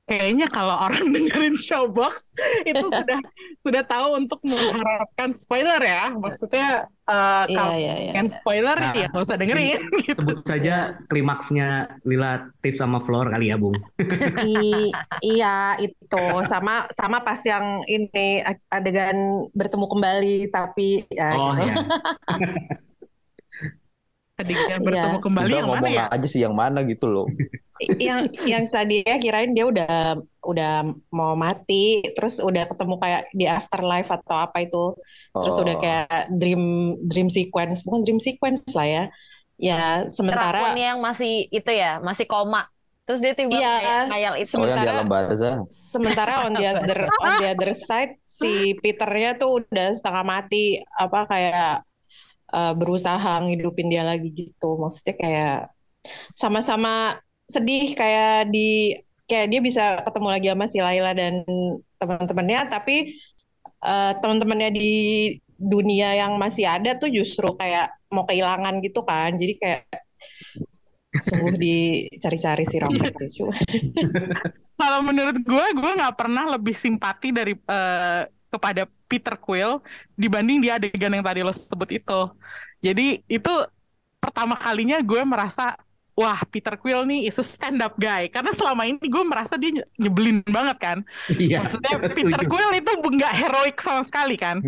Kayaknya kalau orang dengerin Showbox itu sudah sudah tahu untuk mengharapkan spoiler ya. Maksudnya eh, Iya, kalau iya, iya. pengen spoiler Nah, ya nggak usah dengerin gitu. Sebut saja klimaksnya Lila Tiff sama Flor kali ya, Bung. I- iya itu sama sama pas yang ini adegan bertemu kembali tapi ya Oh gitu. ya. Adegan Iya. bertemu kembali Udah yang mana ngomong ya? aja sih yang mana gitu loh. yang yang tadi ya kirain dia udah udah mau mati terus udah ketemu kayak di afterlife atau apa itu terus udah Oh. kayak dream dream sequence bukan dream sequence lah ya ya sementara Drakon yang masih itu ya, masih koma. Terus dia tiba Iya. kayak ngayal itu. Oh sementara sementara on the other on the other side si Peternya tuh udah setengah mati apa kayak eh, berusaha ngidupin dia lagi gitu maksudnya kayak sama-sama sedih kayak di kayak dia bisa ketemu lagi sama si Laila dan teman-temannya tapi eh, teman-temannya di dunia yang masih ada tuh justru kayak mau kehilangan gitu kan jadi kayak sungguh dicari-cari si Rocket sih. Cuma Kalau menurut gue, gue nggak pernah lebih simpati dari eh, kepada Peter Quill dibanding di adegan yang tadi lo sebut itu. Jadi itu pertama kalinya gue merasa wah Peter Quill nih is a stand up guy karena selama ini gue merasa dia nye- nyebelin banget kan. Iya. Maksudnya Peter setuju. Quill itu nggak heroik sama sekali kan.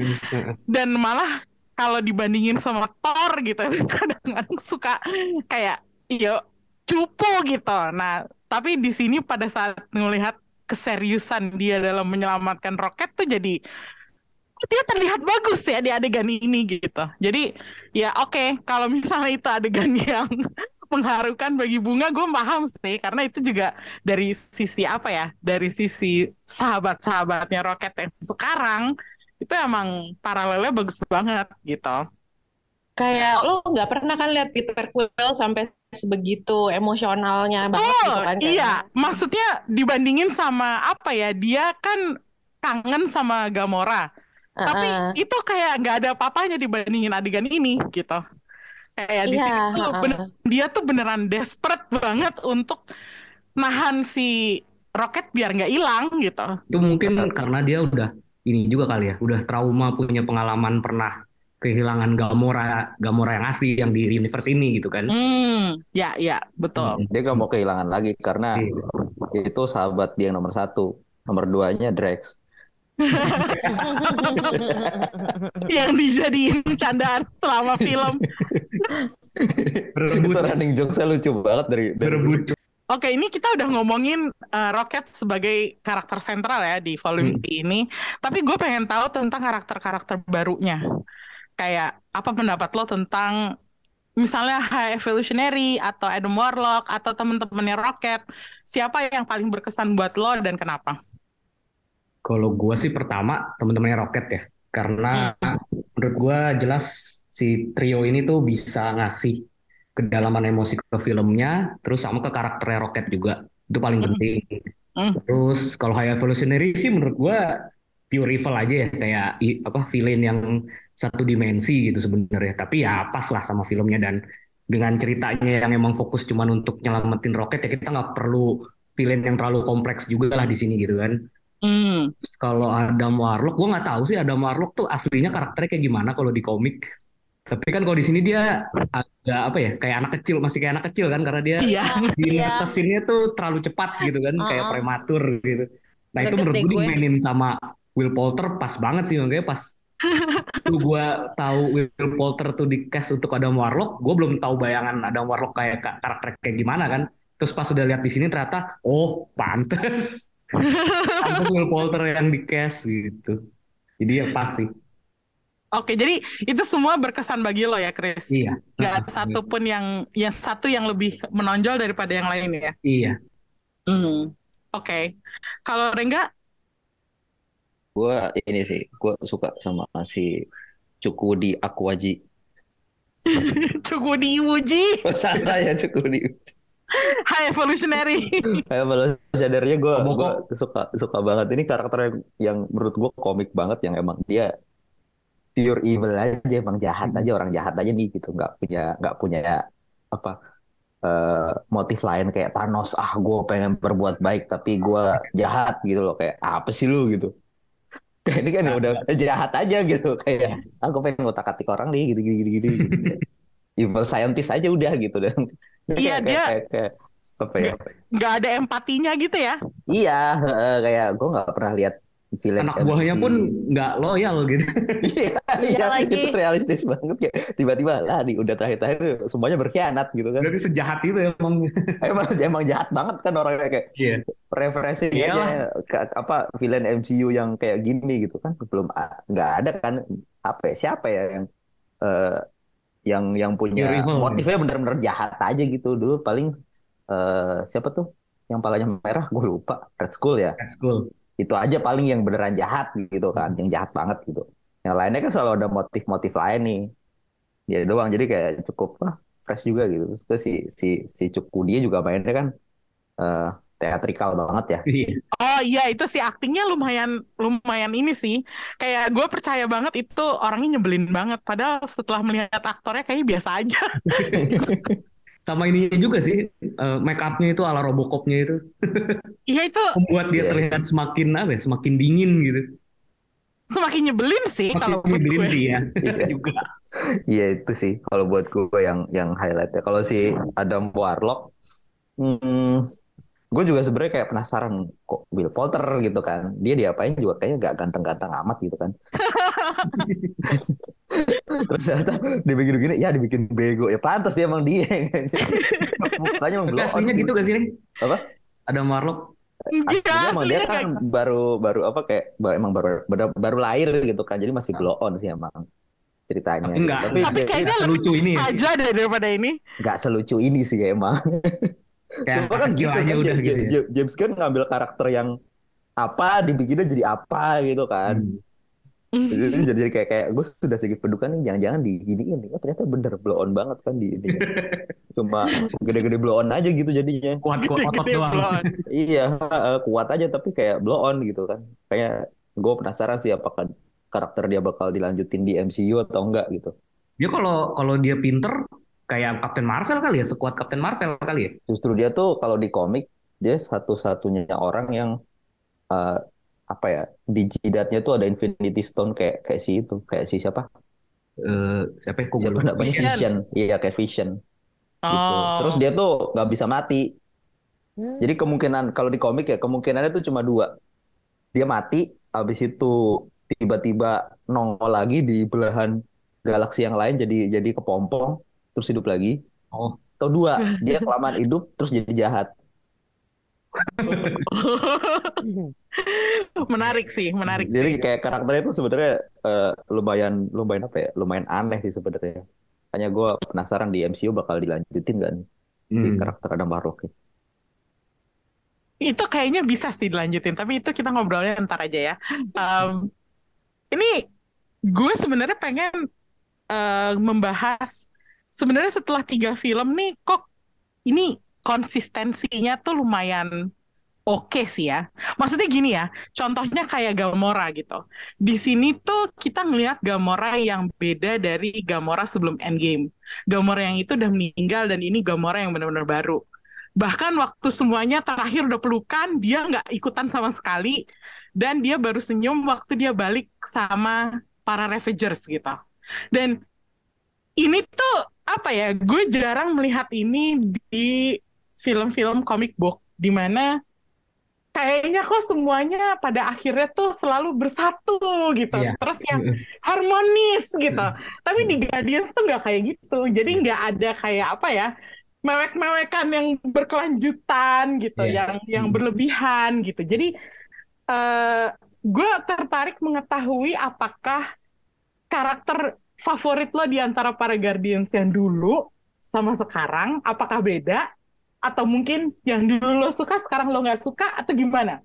Dan malah kalau dibandingin sama Thor gitu kadang-kadang suka kayak yo cupu gitu. Nah, tapi di sini pada saat melihat keseriusan dia dalam menyelamatkan roket tuh jadi dia terlihat bagus ya di adegan ini gitu. Jadi ya oke kalau misalnya itu adegan yang mengharukan bagi bunga gue paham sih karena itu juga dari sisi apa ya dari sisi sahabat-sahabatnya roket yang sekarang itu emang paralelnya bagus banget gitu. Kayak lo nggak pernah kan lihat Peter Quill sampai sebegitu emosionalnya banget Betul, gitu kan? iya. Maksudnya dibandingin sama apa ya? Dia kan kangen sama Gamora. Tapi Heeh. itu kayak nggak ada apa-apanya dibandingin adegan ini gitu. Kayak di Iya, sini tuh heeh. bener- dia tuh beneran desperate banget untuk nahan si roket biar nggak hilang gitu. Itu mungkin karena dia udah ini juga kali ya, udah trauma punya pengalaman pernah kehilangan Gamora, Gamora yang asli yang di universe ini gitu kan. Hmm, ya ya betul. Dia gak mau kehilangan lagi karena Iya. itu sahabat dia yang nomor satu. Nomor duanya Drax. Yang dijadiin candaan selama film. Berebut, Itu running jokesnya lucu banget dari, dari berebut Oke, ini kita udah ngomongin uh, Rocket sebagai karakter sentral ya di volume Hmm. ini. Tapi gue pengen tahu tentang karakter-karakter barunya. Kayak apa pendapat lo tentang misalnya High Evolutionary atau Adam Warlock atau temen-temennya Rocket. Siapa yang paling berkesan buat lo dan kenapa? Kalau gua sih pertama teman-temannya Rocket ya, karena menurut gua jelas si trio ini tuh bisa ngasih kedalaman emosi ke filmnya, terus sama ke karakternya Rocket juga. Itu paling Hmm. penting. Hmm. Terus kalau High Evolutionary sih menurut gua pure evil aja ya, kayak apa villain yang satu dimensi gitu sebenarnya. Tapi ya pas lah sama filmnya dan dengan ceritanya yang emang fokus cuman untuk nyelamatin Rocket ya kita nggak perlu villain yang terlalu kompleks juga lah di sini gitu kan. Hmm. Kalau Adam Warlock, gue nggak tahu sih Adam Warlock tuh aslinya karakternya kayak gimana kalau di komik. Tapi kan kalau di sini dia agak apa ya, kayak anak kecil, masih kayak anak kecil kan karena dia Iya. Iya. dinetesinnya tuh terlalu cepat gitu kan, kayak Uh-uh. prematur gitu. Nah itu Greget menurut gue. dimainin sama Will Poulter pas banget sih makanya pas tuh gue tahu Will Poulter tuh di cast untuk Adam Warlock, gue belum tahu bayangan Adam Warlock kayak ka- karakter kayak gimana kan. Terus pas udah lihat di sini ternyata, oh pantes. Pantes Will Poulter yang di cast gitu. Jadi ya pas sih. Oke, jadi itu semua berkesan bagi lo ya, Chris? Iya. Gak ada satu pun yang yang satu yang lebih menonjol daripada yang lain ya. Iya. Hmm. Oke. Kalau Rengga, Gue ini sih, gue suka sama si Cukudi Aquaji. cukup diuji Santai ya Cukudi. High Evolutionary. Kayak malah sadarnya gue gue suka suka banget. Ini karakter yang, yang menurut gue komik banget yang emang dia pure evil aja emang jahat aja orang jahat aja nih gitu. Nggak punya nggak punya apa eh, motif lain kayak Thanos ah gue pengen berbuat baik tapi gue jahat gitu loh. Kayak apa sih lu? gitu kayak ini kan ya udah jahat aja gitu kayak ah gue pengen ngotak atik orang nih gitu gini gini gini gitu. evil scientist aja udah gitu dan Iya, kayak, dia- kayak, kayak, apa ya Nggak ada empatinya gitu ya. Iya, heeh, kayak gue nggak pernah lihat film Anak buahnya MC. pun nggak loyal gitu. Iya, Iya iya, lagi. itu realistis banget kayak tiba-tiba lah di udah terakhir-terakhir semuanya berkhianat gitu kan. Berarti sejahat itu emang. Emang emang jahat banget kan orangnya kayak Iya. referensi Iyalah. aja ke- apa villain MCU yang kayak gini gitu kan belum nggak ada kan apa ya, siapa ya yang eh, yang yang punya evil. motifnya bener-bener jahat aja gitu dulu paling eh, siapa tuh yang palanya merah gue lupa Red Skull ya That's cool. Itu aja paling yang beneran jahat gitu kan yang jahat banget gitu yang lainnya kan selalu ada motif-motif lain nih dia doang jadi kayak cukup ah, fresh juga gitu terus si si si Cukudi juga mainnya kan eh, teatrikal banget ya Iya. Oh iya, itu sih aktingnya lumayan lumayan ini sih. Kayak gue percaya banget itu orangnya nyebelin banget. Padahal setelah melihat aktornya kayaknya biasa aja. Sama ininya juga sih, eh, make up-nya itu ala Robocop-nya itu Iya itu membuat dia Iya. terlihat semakin apa ya, semakin dingin gitu. semakin nyebelin sih Semakin kalau nyebelin gue. sih ya. Iya. juga. Iya itu sih kalau buat gue yang yang highlightnya kalau si Adam Warlock hmm, gue juga sebenarnya kayak penasaran kok Will Poulter gitu kan dia diapain juga kayaknya gak ganteng-ganteng amat gitu kan terus ternyata dibikin begini ya dibikin bego ya pantas dia emang dia mukanya emang Tapi on aslinya gitu gak sih? Apa? Ada. Enggak, Aslinya emang dia aslinya kan kayak baru baru apa kayak ba- emang baru baru, baru lahir gitu kan jadi masih blow on sih emang ceritanya Tapi enggak, gitu. Tapi enggak kayaknya selucu ini ya. aja deh daripada ini. nggak selucu ini sih emang Kayak Cuma kan gitu aja kan udah James, gitu ya. James- James Gunn ngambil karakter yang apa dibikinnya jadi apa gitu kan. Hmm. Jadi jadi kayak kayak gue sudah sedikit pedukan nih jangan-jangan di giniin nih. Oh ternyata bener blow on banget kan di ini. Cuma gede-gede blow on aja gitu jadinya. Kuat-kuat otot Gede-gede doang. Iya, kuat aja tapi kayak blow on gitu kan. Kayak gue penasaran sih apakah karakter dia bakal dilanjutin di MCU atau enggak gitu. Dia kalau kalau dia pinter kayak Captain Marvel kali ya, sekuat Captain Marvel kali ya. Justru dia tuh kalau di komik dia satu-satunya orang yang eh, apa ya di jidatnya tuh ada Infinity Stone kayak kayak si itu kayak si siapa Eh, siapa ya? Kok gue siapa namanya Vision. Vision iya kayak Vision gitu Oh. terus dia tuh nggak bisa mati Hmm. jadi kemungkinan kalau di komik ya kemungkinannya tuh cuma dua dia mati habis itu tiba-tiba nongol lagi di belahan galaksi yang lain jadi jadi kepompong terus hidup lagi Oh. atau dua dia kelamaan hidup terus jadi jahat menarik sih, menarik Jadi sih. kayak karakternya itu sebenarnya eh, lumayan lumayan apa ya? Lumayan aneh sih sebenarnya. Hanya gue penasaran di MCU bakal dilanjutin kan Hmm. karakter Adam Warlock. Itu kayaknya bisa sih dilanjutin, tapi itu kita ngobrolnya ntar aja ya. Um, ini gue sebenarnya pengen eh, membahas sebenarnya setelah tiga film nih kok ini konsistensinya tuh lumayan oke sih ya. Maksudnya gini ya, contohnya kayak Gamora gitu. Di sini tuh kita ngelihat Gamora yang beda dari Gamora sebelum Endgame. Gamora yang itu udah meninggal dan ini Gamora yang benar-benar baru. Bahkan waktu semuanya terakhir udah pelukan, dia nggak ikutan sama sekali. Dan dia baru senyum waktu dia balik sama para Ravagers gitu. Dan ini tuh apa ya? Gue jarang melihat ini di film-film comic book di mana kayaknya kok semuanya pada akhirnya tuh selalu bersatu gitu. Iya. Terus yang harmonis gitu. Tapi di Guardians tuh nggak kayak gitu. Jadi nggak ada kayak apa ya? mewek-mewekan yang berkelanjutan gitu, Iya. yang yang berlebihan gitu. Jadi eh gue tertarik mengetahui apakah karakter favorit lo di antara para Guardians yang dulu sama sekarang, apakah beda? Atau mungkin yang dulu lo suka, sekarang lo nggak suka, atau gimana?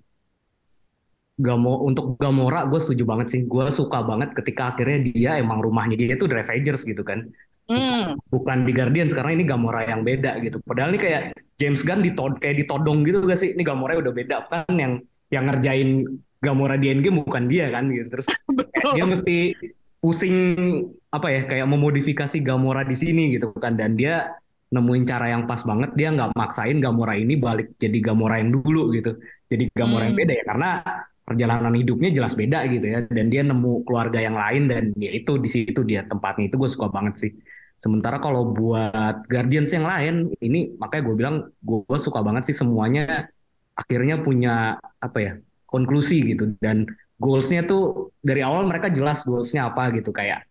Gamo untuk Gamora gue setuju banget sih. Gue suka banget ketika akhirnya dia emang rumahnya dia tuh The Ravagers gitu kan. Hmm, Bukan di Guardians sekarang ini Gamora yang beda gitu. Padahal ini kayak James Gunn ditod kayak ditodong gitu gak sih? Ini Gamora udah beda kan yang yang ngerjain Gamora di Endgame bukan dia kan gitu. Terus dia mesti pusing apa ya kayak memodifikasi Gamora di sini gitu kan dan dia nemuin cara yang pas banget dia nggak maksain Gamora ini balik jadi Gamora yang dulu gitu. Jadi Gamora yang Hmm. beda ya karena perjalanan hidupnya jelas beda gitu ya. Dan dia nemu keluarga yang lain dan ya itu di situ dia tempatnya. Itu gue suka banget sih. Sementara kalau buat Guardians yang lain ini makanya gue bilang gue suka banget sih semuanya akhirnya punya apa ya konklusi gitu. Dan goalsnya tuh dari awal mereka jelas goalsnya apa gitu. Kayak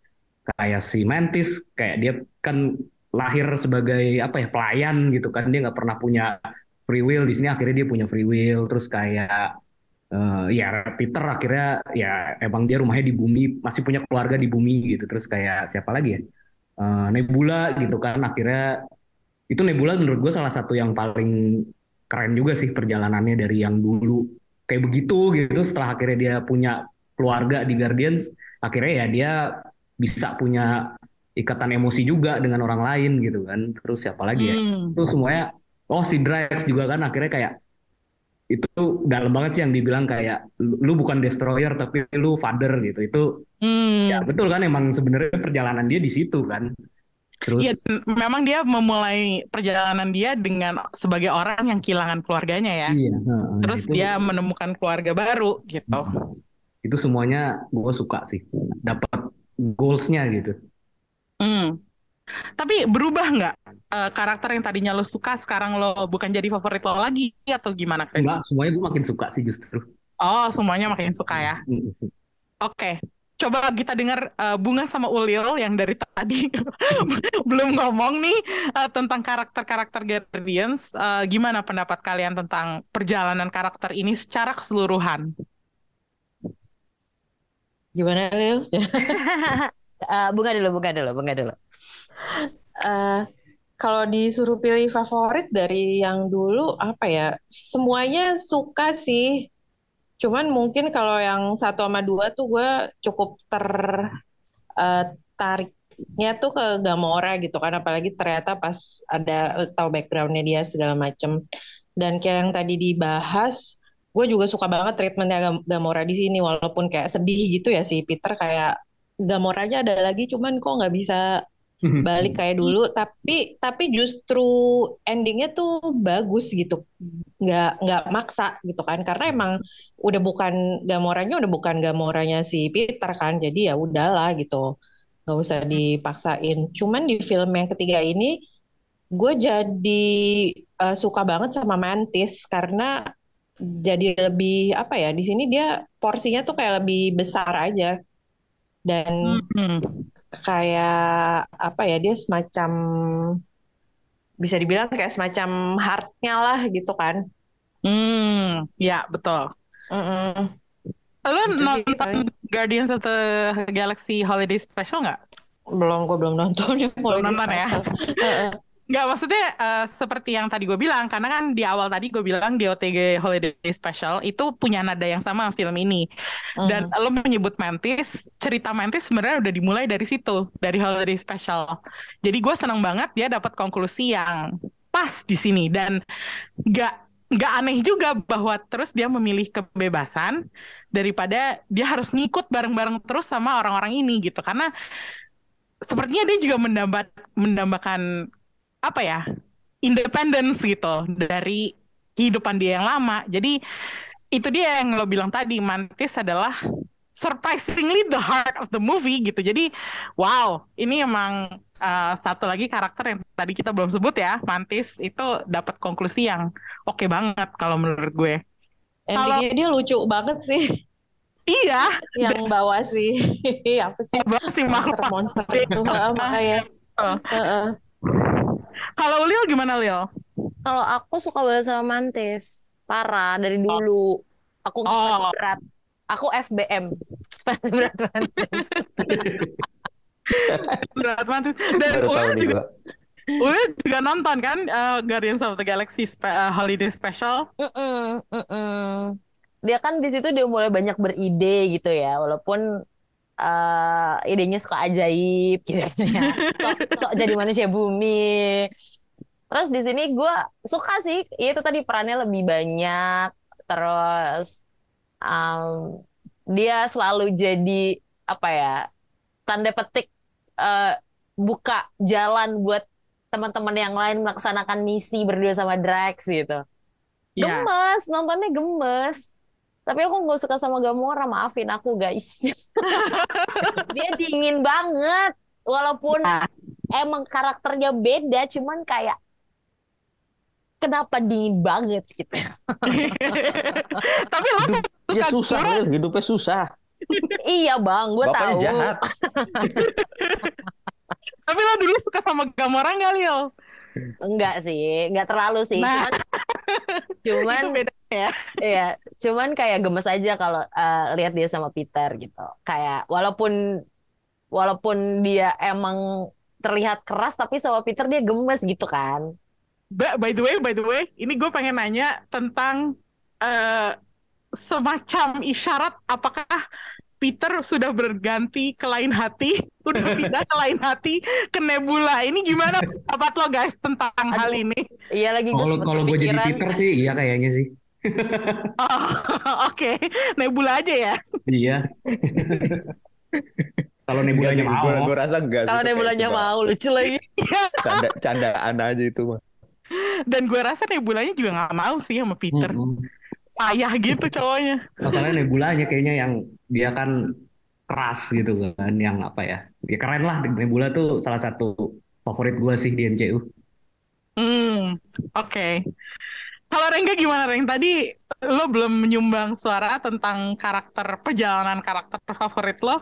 kayak si Mantis kayak dia kan lahir sebagai apa ya pelayan gitu kan. Dia nggak pernah punya free will. Di sini akhirnya dia punya free will. Terus kayak eh, ya Peter akhirnya ya emang dia rumahnya di bumi masih punya keluarga di bumi gitu. Terus kayak siapa lagi ya? Eh, Nebula gitu kan. Akhirnya itu Nebula menurut gue salah satu yang paling keren juga sih perjalanannya dari yang dulu. Kayak begitu gitu setelah akhirnya dia punya keluarga di Guardians akhirnya ya dia bisa punya ikatan emosi juga dengan orang lain gitu kan terus siapa lagi ya Hmm. itu semuanya oh si Drax juga kan akhirnya kayak itu dalam banget sih yang dibilang kayak lu bukan destroyer tapi lu father gitu itu Hmm. ya betul kan emang sebenarnya perjalanan dia di situ kan terus Iya, dan memang dia memulai perjalanan dia dengan sebagai orang yang kehilangan keluarganya ya. iya heeh, Terus itu dia menemukan keluarga baru gitu. itu semuanya gue suka sih dapat goalsnya gitu Hmm. Tapi berubah nggak eh, karakter yang tadinya lo suka sekarang lo bukan jadi favorit lo lagi atau gimana, Chris? enggak semuanya gue makin suka sih justru Oh, semuanya makin suka ya. Oke. Coba kita dengar eh, Bunga sama Ulil yang dari tadi belum ngomong nih eh, tentang karakter-karakter Guardians. Eh, gimana pendapat kalian tentang perjalanan karakter ini secara keseluruhan? Gimana Lil? Eh, bunga dulu, bunga dulu, bunga dulu. Eh, kalau disuruh pilih favorit dari yang dulu apa ya? Semuanya suka sih. Cuman mungkin kalau yang satu sama dua tuh gue cukup ter eh, tariknya tuh ke Gamora gitu kan. Apalagi ternyata pas ada tahu backgroundnya dia segala macem. Dan kayak yang tadi dibahas, gue juga suka banget treatmentnya Gam- Gamora di sini. Walaupun kayak sedih gitu ya si Peter kayak Gamoranya ada lagi, cuman kok nggak bisa balik kayak dulu. Tapi tapi justru endingnya tuh bagus gitu. Nggak nggak maksa gitu kan. Karena emang udah bukan Gamoranya udah bukan Gamoranya si Peter kan. Jadi ya udahlah gitu. Nggak usah dipaksain. Cuman di film yang ketiga ini gue jadi eh, suka banget sama Mantis. Karena jadi lebih apa ya di sini dia porsinya tuh kayak lebih besar aja dan Hmm. kayak apa ya dia semacam bisa dibilang kayak semacam heartnya lah gitu kan Hmm, ya betul. Mm-mm. Lo Itu sih nonton paling. Guardians of the Galaxy Holiday Special nggak? Belum, gue belum nonton ya Belum nonton ya? Nggak, maksudnya eh, seperti yang tadi gue bilang, karena kan di awal tadi gue bilang GOTG Holiday Special itu punya nada yang sama film ini. Dan Mhm. lo menyebut Mantis, cerita Mantis sebenarnya udah dimulai dari situ, dari Holiday Special. Jadi gue seneng banget dia dapat konklusi yang pas di sini dan nggak nggak aneh juga bahwa terus dia memilih kebebasan daripada dia harus ngikut bareng-bareng terus sama orang-orang ini gitu karena sepertinya dia juga mendambat mendambakan apa ya independence gitu dari kehidupan dia yang lama. Jadi itu dia yang lo bilang tadi Mantis adalah surprisingly the heart of the movie gitu. Jadi wow ini emang uh, satu lagi karakter yang tadi kita belum sebut ya. Mantis itu dapat konklusi yang oke banget kalau menurut gue. Endingnya dia lucu banget sih, iya. Yang bawa si apa sih? Abang si makhluk monster-monster itu, Heeh, makanya. Oh. Heeh. Kalau Lil gimana Lil Kalau aku suka banget sama Mantis. Parah dari dulu. Aku ngefans Oh. berat. Aku FBM. Fans berat Mantis. berat Mantis dan nih juga. Ulil juga nonton kan uh, Guardians of the Galaxy spe- uh, Holiday Special Mm-mm, mm-mm. Dia kan di situ dia mulai banyak beride gitu ya, walaupun eh, idenya suka ajaib gitu ya. Sok, sok jadi manusia bumi. Terus di sini gue suka sih, ya itu tadi perannya lebih banyak. Terus um, dia selalu jadi apa ya, tanda petik eh, buka jalan buat teman-teman yang lain melaksanakan misi berdua sama Drax gitu. Iya. Gemes, nontonnya gemes. Tapi aku nggak suka sama Gamora, maafin aku guys. Dia dingin banget. Walaupun emang karakternya beda, cuman kayak kenapa dingin banget gitu. tapi lo suka Ya susah? Lil. hidupnya susah. iya bang, gue tahu. jahat. tapi lo dulu suka sama Gamora nggak Lil Enggak sih, enggak terlalu sih. Nah. Cuman, cuman itu beda ya Iya, cuman kayak gemes aja kalau eh, lihat dia sama Peter gitu. Kayak walaupun walaupun dia emang terlihat keras tapi sama Peter dia gemes gitu kan. Ba- by the way by the way ini gue pengen nanya tentang eh, semacam isyarat apakah Peter sudah berganti ke lain hati, udah pindah ke lain hati, ke Nebula. Ini gimana pendapat lo guys tentang hal Aduh. ini? Iya lagi gue Kalau kalau gue jadi. Peter sih, iya kayaknya sih. Oh, Oke, Nebula aja ya. Iya. Kalau nebulanya mau. Gue gue rasa enggak. Kalau kayak mau lucu lagi. Canda, candaan aja itu mah. Dan gue rasa Nebulanya juga nggak mau sih sama Peter. Mm-mm. Payah gitu cowoknya. Masalahnya nebulanya kayaknya yang dia kan keras gitu kan, yang apa ya? Ya keren lah Nebula tuh salah satu favorit gue sih di MCU. Hmm, oke. Kalau Rengga gimana Reng? Tadi lo belum menyumbang suara tentang karakter perjalanan karakter favorit lo.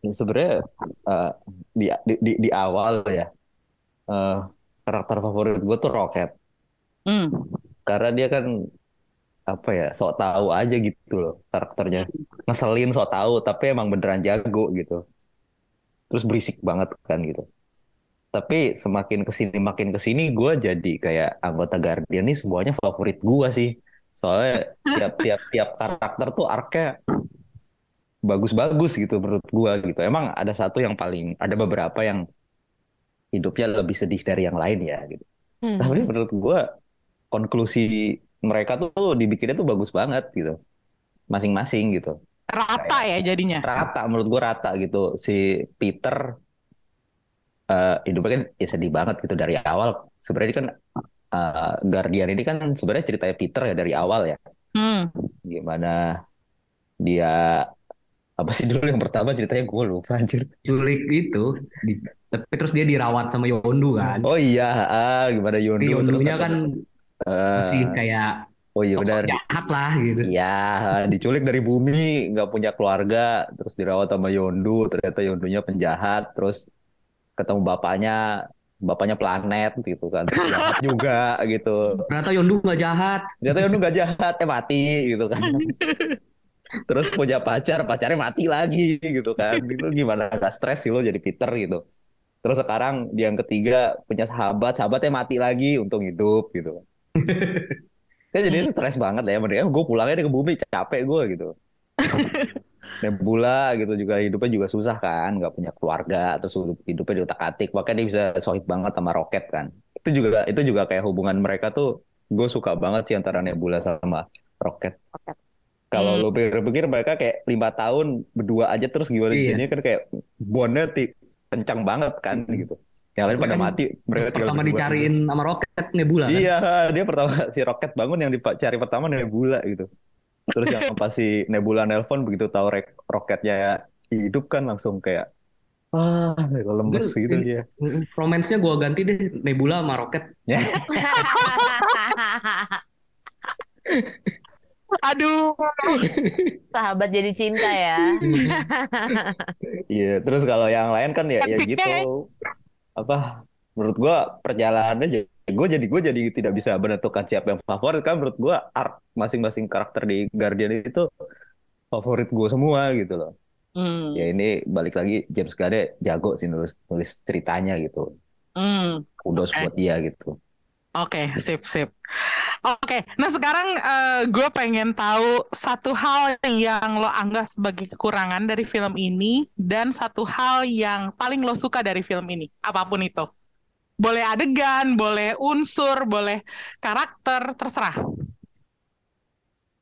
Sebenarnya eh, di, di di di awal ya eh, karakter favorit gue tuh Rocket Hmm. karena dia kan apa ya sok tahu aja gitu loh karakternya. Ngeselin sok tahu tapi emang beneran jago gitu. Terus berisik banget kan gitu. Tapi semakin ke sini makin ke sini gue jadi kayak anggota Guardian nih semuanya favorit gue sih. Soalnya tiap tiap tiap karakter tuh arc-nya bagus-bagus gitu menurut gue gitu. Emang ada satu yang paling ada beberapa yang hidupnya lebih sedih dari yang lain ya gitu. Hmm. tapi menurut gue konklusi mereka tuh dibikinnya tuh bagus banget gitu. Masing-masing gitu. Rata ya jadinya. rata menurut gue rata gitu. Si Peter eh hidupnya kan ya sedih banget gitu dari awal. Sebenarnya kan eh, Guardian ini kan sebenarnya ceritanya Peter ya dari awal ya. Hmm. gimana dia apa sih dulu yang pertama ceritanya? Gue lupa anjir. Culik itu, di- tapi terus dia dirawat sama Yondu kan. oh iya ah gimana Yondu terus Yondunya kata- kan masih kayak oh iya benar. jahat lah gitu. Iya, diculik dari bumi, nggak punya keluarga, terus dirawat sama Yondu, ternyata Yondunya penjahat, terus ketemu bapaknya, bapaknya planet gitu kan. Terus jahat juga gitu. Ternyata Yondu nggak jahat. ternyata Yondu nggak jahat eh mati gitu kan. Terus punya pacar pacarnya mati lagi gitu kan. Itu gimana gak stres sih lo jadi Peter gitu. Terus sekarang dia yang ketiga punya sahabat sahabatnya mati lagi untung hidup gitu. kan jadi stres banget lah ya mereka gue pulangnya ke bumi capek gue gitu Nebula gitu juga hidupnya juga susah kan nggak punya keluarga terus hidup- hidupnya di otak atik makanya dia bisa sohib banget sama Rocket kan itu juga itu juga kayak hubungan mereka tuh gue suka banget sih antara Nebula sama Rocket. kalau Hmm. lu pikir-pikir mereka kayak lima tahun berdua aja terus gimana Iya. jadinya kan kayak bondnya kencang banget kan gitu yang lain pada mati mereka Pertama dicariin sama roket Nebula kan. Iya, dia pertama si Rocket bangun yang dicari pertama Nebula gitu. Terus yang pas si Nebula nelpon begitu tahu rek- roketnya hidup kan langsung kayak ah lemes gitu dia. Romance-nya gue ganti deh Nebula sama Roket. Aduh, Sahabat jadi cinta ya. Iya, terus kalau yang lain kan ya ya gitu. Apa menurut gua perjalanannya gue jadi gue jadi tidak bisa menentukan siapa yang favorit kan menurut gua arc masing-masing karakter di Guardian itu favorit gue semua gitu loh. Hmm, Ya ini balik lagi James Gunn jago sih nulis nulis ceritanya gitu. hmm. Kudos Oke. buat dia gitu. Oke, sip, sip. Oke, nah sekarang gue pengen tahu satu hal yang lo anggap sebagai kekurangan dari film ini dan satu hal yang paling lo suka dari film ini, apa pun itu. Boleh adegan, boleh unsur, boleh karakter, terserah.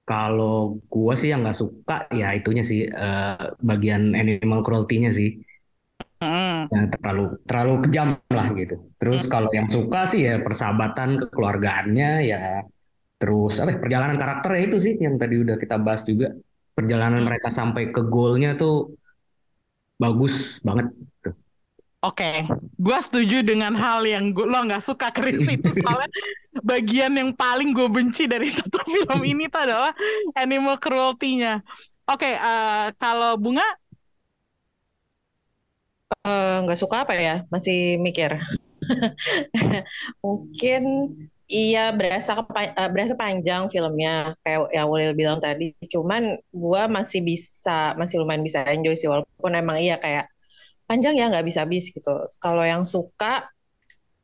Kalau gue sih yang nggak suka ya itunya sih eh, bagian animal cruelty-nya sih. Hmm, Ya, terlalu terlalu kejam lah gitu. Terus kalau yang suka sih ya persahabatan kekeluargaannya ya terus apa ya, perjalanan karakternya itu sih yang tadi udah kita bahas juga. Perjalanan mereka sampai ke goalnya tuh bagus banget. Tuh. Oke, gue setuju dengan hal yang gua, lo nggak suka Chris itu soalnya bagian yang paling gue benci dari satu film ini tuh adalah animal cruelty-nya. Oke, eh, kalau bunga, Eh, nggak suka apa ya? Masih mikir. Mungkin iya berasa eh, berasa panjang filmnya kayak yang Ulil bilang tadi. Cuman gua masih bisa masih lumayan bisa enjoy sih walaupun emang iya kayak panjang ya nggak bisa habis gitu. Kalau yang suka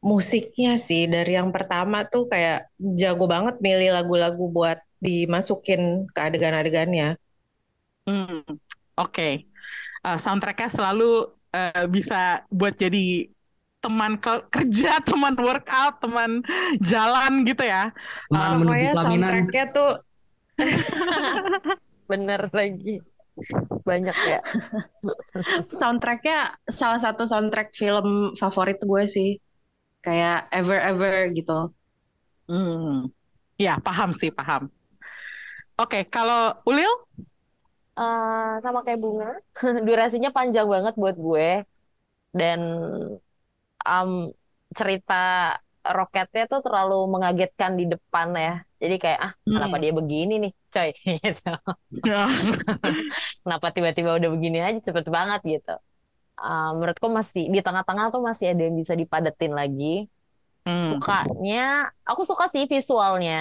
musiknya sih dari yang pertama tuh kayak jago banget milih lagu-lagu buat dimasukin ke adegan-adegannya. hmm, oke, Eh, soundtracknya selalu eh, bisa buat jadi teman ke- kerja, teman workout, teman jalan gitu ya. Teman menuju Pokoknya pelaminan. soundtracknya tuh Bener lagi. Banyak ya. soundtracknya salah satu soundtrack film favorit gue sih kayak Ever Ever gitu Hmm, ya paham sih paham. Oke, kalau Ulil, Eh, sama kayak bunga. Durasinya panjang banget buat gue. Dan um, cerita roketnya tuh terlalu mengagetkan di depan ya. Jadi kayak, ah kenapa Hmm. dia begini nih, coy. Gitu. Kenapa tiba-tiba udah begini aja cepet banget gitu. Eh, menurutku masih di tengah-tengah tuh masih ada yang bisa dipadetin lagi. Hmm, Sukanya, aku suka sih visualnya.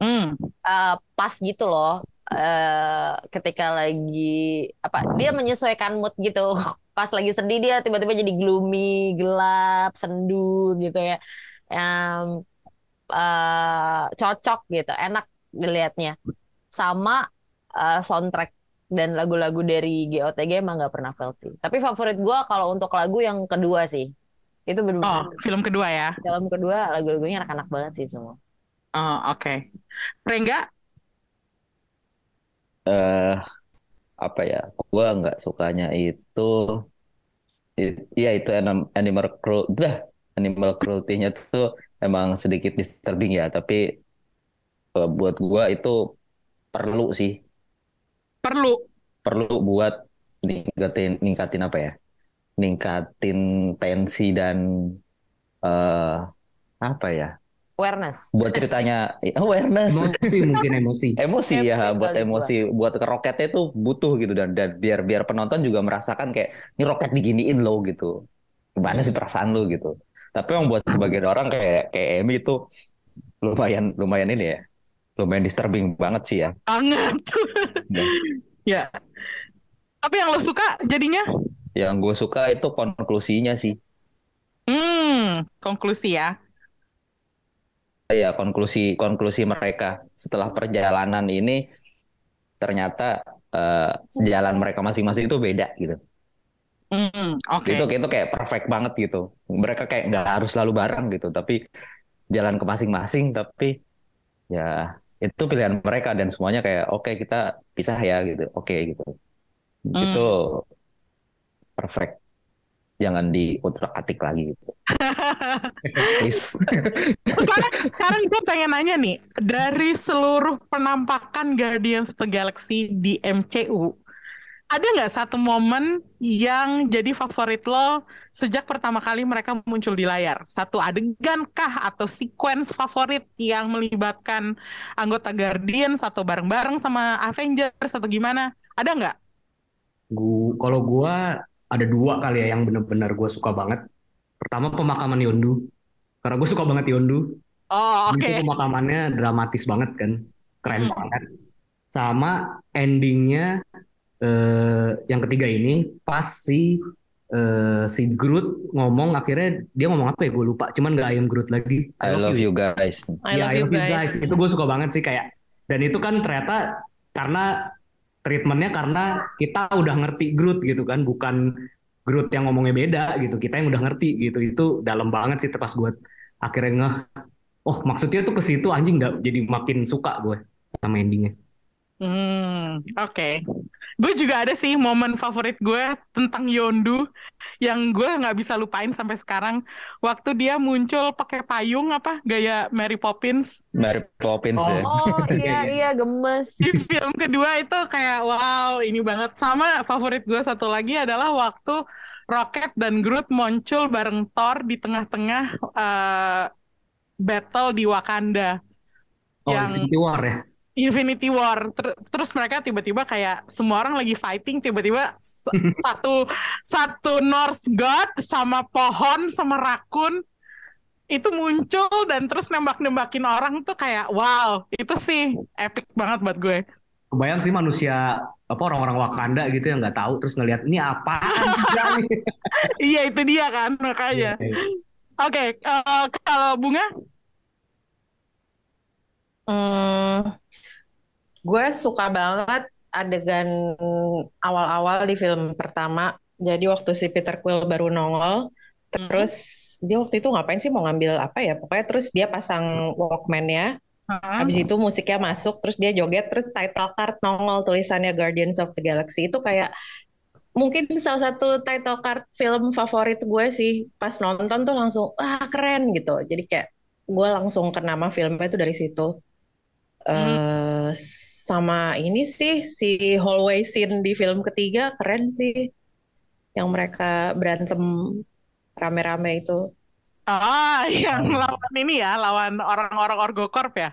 hmm, eh, pas gitu loh eh ketika lagi apa dia menyesuaikan mood gitu. Pas lagi sedih dia tiba-tiba jadi gloomy gelap sendu gitu ya. Em, eh, cocok gitu enak dilihatnya. Sama eh, soundtrack dan lagu-lagu dari GOTG emang nggak pernah fail sih. Tapi favorit gua kalau untuk lagu yang kedua sih. Itu Oh, benar-benar film kedua ya. film kedua lagu-lagunya anak-anak banget sih semua. Oh, oke. Rengga, eh apa ya? Gua nggak sukanya itu iya itu anim- animal cruelty dah animal cruelty-nya tuh emang sedikit disturbing ya, tapi eh, buat gua itu perlu sih, perlu. perlu buat ningkatin ningkatin apa ya? Ningkatin tensi dan eh apa ya? Awareness Buat ceritanya awareness. Emosi mungkin emosi. emosi ya buat emosi buat ke roketnya itu butuh gitu dan dan biar biar penonton juga merasakan kayak ini roket diginiin lo gitu gimana sih perasaan lo gitu Tapi yang buat sebagian orang kayak kayak Emi itu lumayan lumayan ini ya. Lumayan disturbing banget sih ya. Banget. Dan Ya. Tapi yang lo suka jadinya? yang gue suka itu konklusinya sih. Hmm, konklusi ya. Ya, konklusi konklusi mereka setelah perjalanan ini ternyata eh, jalan mereka masing-masing itu beda gitu. Hmm, oke. Itu itu kayak perfect banget gitu. Mereka kayak nggak harus selalu bareng gitu, tapi jalan ke masing-masing. Tapi ya itu pilihan mereka dan semuanya kayak oke kita pisah ya gitu, oke gitu. Hmm. Itu perfect. Jangan diutak-atik lagi gitu. Sekarang, sekarang gue pengen nanya nih, dari seluruh penampakan Guardians of the Galaxy di MCU, ada nggak satu momen yang jadi favorit lo sejak pertama kali mereka muncul di layar? Satu adegan kah atau sequence favorit yang melibatkan anggota Guardians atau bareng-bareng sama Avengers atau gimana? Ada nggak? Gua, kalau gua ada dua kali ya yang bener-bener gue suka banget. Pertama pemakaman Yondu, karena gue suka banget Yondu. Oh, oke. Itu pemakamannya dramatis banget kan, keren Hmm. banget. Sama endingnya eh, yang ketiga ini pas si eh, si Groot ngomong akhirnya dia ngomong apa ya gue lupa, cuman nggak I am Groot lagi. I love you guys. I Ya, love I you love you guys. guys. Itu gue suka banget sih kayak. Dan itu kan ternyata karena treatmentnya karena kita udah ngerti Groot gitu kan, bukan Groot yang ngomongnya beda gitu. Kita yang udah ngerti gitu. Itu dalam banget sih pas gue akhirnya ngeh. Oh maksudnya tuh ke situ anjing nggak jadi makin suka gue sama endingnya. Hmm, oke. Gue juga ada sih momen favorit gue tentang Yondu yang gue nggak bisa lupain sampai sekarang. Waktu dia muncul pakai payung apa gaya Mary Poppins Mary Poppins ya. Oh iya iya gemes. di film kedua itu kayak wow ini banget. Sama favorit gue satu lagi adalah waktu Rocket dan Groot muncul bareng Thor di tengah-tengah eh, battle di Wakanda. Oh Yang- Infinity War ya. Infinity War. Ter- terus mereka tiba-tiba kayak semua orang lagi fighting tiba-tiba satu satu Norse God sama pohon sama rakun itu muncul dan terus nembak-nembakin orang tuh kayak wow itu sih epic banget buat gue. Kebayang sih manusia apa orang-orang Wakanda gitu yang nggak tahu terus ngelihat ini nih. iya itu dia kan makanya. Oke eh, kalau bunga? Hmm, gue suka banget adegan awal-awal di film pertama. Jadi waktu si Peter Quill baru nongol, terus dia waktu itu ngapain sih mau ngambil apa ya? Pokoknya terus dia pasang Walkman-nya, Hah? habis itu musiknya masuk, terus dia joget, terus title card nongol tulisannya Guardians of the Galaxy. Itu kayak mungkin salah satu title card film favorit gue sih. Pas nonton tuh langsung, wah keren gitu. Jadi kayak gue langsung ke nama filmnya itu dari situ. Sama ini sih si hallway scene di film ketiga keren sih yang mereka berantem rame-rame itu ah yang lawan ini ya lawan orang-orang Orgocorp ya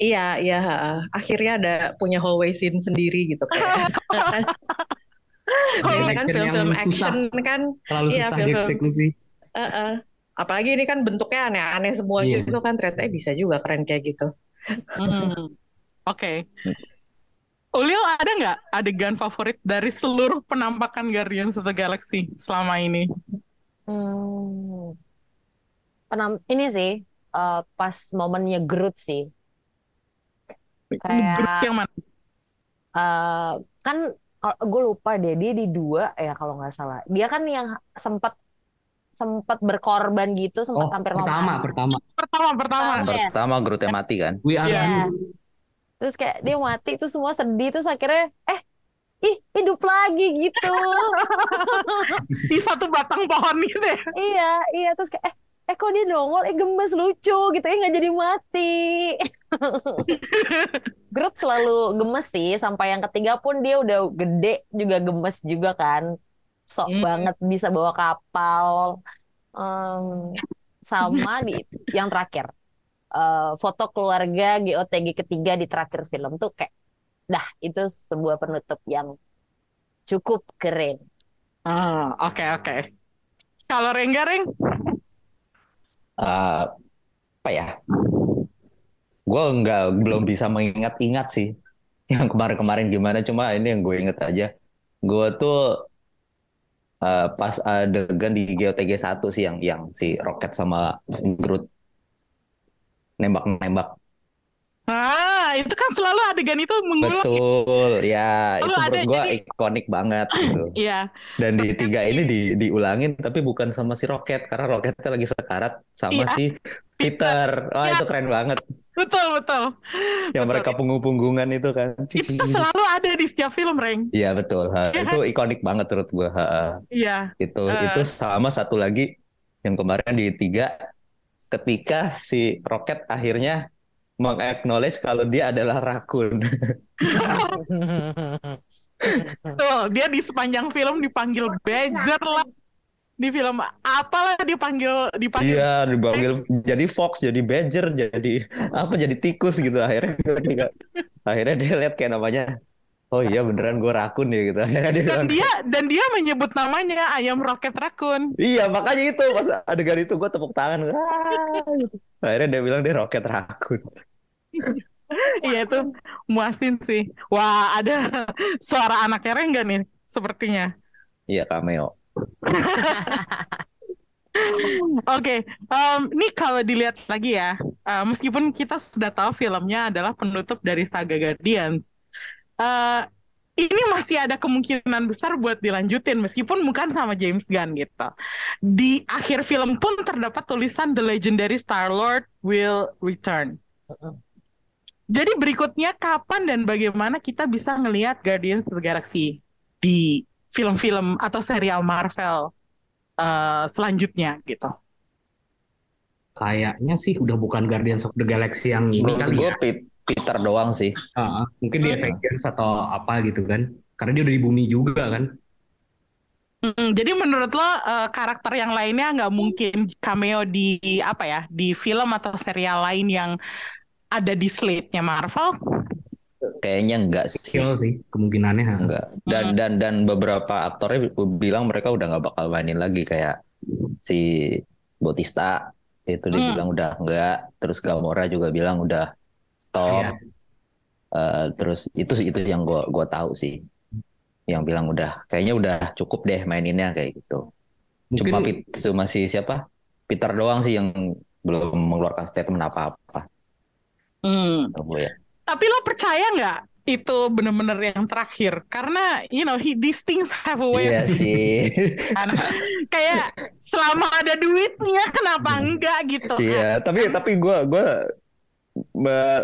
iya iya akhirnya ada punya hallway scene sendiri gitu kayak kan kan action film-film susah. action kan Terlalu Iya, susah film-film. dieksekusi. eh, eh. apalagi ini kan bentuknya aneh-aneh semua Iya. gitu kan ternyata bisa juga keren kayak gitu Hmm. Oke. Ulil ada nggak adegan favorit dari seluruh penampakan Guardians of the Galaxy selama ini? Hmm. Penam ini sih eh, pas momennya Groot sih. Kayak- Grup yang mana? Eh, kan gue lupa deh dia di dua ya kalau nggak salah. Dia kan yang sempat sempat berkorban gitu, sempat Oh, hampir pertama, pertama. Pertama, pertama. Pertama. Yes. Pertama Grootnya mati kan. We are Iya. Groot. Terus kayak dia mati, terus semua sedih, terus akhirnya eh ih hidup lagi gitu. Di satu batang pohon gitu ya. Iya, iya terus kayak eh eh kok dia nongol eh gemes lucu gitu eh nggak jadi mati. Groot selalu gemes sih sampai yang ketiga pun dia udah gede juga gemes juga kan. Sok Hmm. banget bisa bawa kapal. Em, sama di yang terakhir eh, foto keluarga GOTG ketiga di terakhir film tuh kayak dah itu sebuah penutup yang cukup keren. Ah, oke oke. Kalau Rengga Reng, eh, apa ya? Gue nggak belum bisa mengingat-ingat sih yang kemarin-kemarin gimana. Cuma ini yang gue inget aja. Gue tuh eh, pas adegan di GOTG 1 sih yang yang si Rocket sama Groot nembak-nembak. Ah, itu kan selalu adegan itu mengulang. Betul, ya itu ada menurut gue jadi- ikonik banget gitu. Iya, Dan di tiga ini di, diulangin tapi bukan sama si Rocket karena Rocketnya lagi sekarat sama Iya. si Peter. Wah Iya. itu keren banget. betul betul. Yang Betul. mereka punggung-punggungan itu kan. Itu selalu ada di setiap film, Reng. Iya betul. Ha, Iya itu ikonik banget menurut gue. Iya. Itu Eh. itu sama satu lagi yang kemarin di tiga ketika si Rocket akhirnya mengaknowledge kalau dia adalah rakun. Tuh, dia di sepanjang film dipanggil Badger lah. Di film apalah dipanggil dipanggil Iya, dipanggil jadi fox, jadi badger, jadi apa jadi tikus gitu akhirnya akhirnya dia lihat kayak namanya oh iya beneran gue rakun ya gitu dia dan dia dan dia menyebut namanya ayam roket rakun. iya makanya itu pas adegan itu gue tepuk tangan "Ah," gitu. akhirnya dia bilang dia roket rakun Iya itu muasin sih. Wah, ada suara anaknya Rengga nih sepertinya. iya cameo Oke, em, ini kalau dilihat lagi ya, eh, meskipun kita sudah tahu filmnya adalah penutup dari saga Guardians, eh, ini masih ada kemungkinan besar buat dilanjutin meskipun bukan sama James Gunn gitu. Di akhir film pun terdapat tulisan The Legendary Star-Lord will return. Jadi berikutnya kapan dan bagaimana kita bisa ngelihat Guardians of the Galaxy di film-film atau serial Marvel eh, selanjutnya gitu. Kayaknya sih udah bukan Guardians of the Galaxy yang ini menurut kali gue ya. Peter doang sih Ah, mungkin di Hmm. Avengers atau apa gitu kan. Karena dia udah di bumi juga kan. Mm, jadi menurut lo eh, karakter yang lainnya nggak mungkin cameo di apa ya di film atau serial lain yang ada di slate-nya Marvel? kayaknya enggak sih sih kemungkinannya. ha. Enggak. Dan Hmm. dan dan beberapa aktornya bilang mereka udah nggak bakal mainin lagi kayak si Bautista itu dia Hmm. bilang udah enggak. Terus Gamora juga bilang udah stop. Iya. Eh, terus itu itu yang gua gua tahu sih. Yang bilang udah kayaknya udah cukup deh maininnya kayak gitu. Cuma Mungkin Pit, cuma si siapa? Peter doang sih yang belum mengeluarkan statement apa-apa. Hmm. Menurut gue ya. Tapi lo percaya nggak itu bener-bener yang terakhir? Karena you know he, these things have a way Iya sih. Kayak selama ada duitnya kenapa enggak gitu kan? Iya, tapi tapi gue gue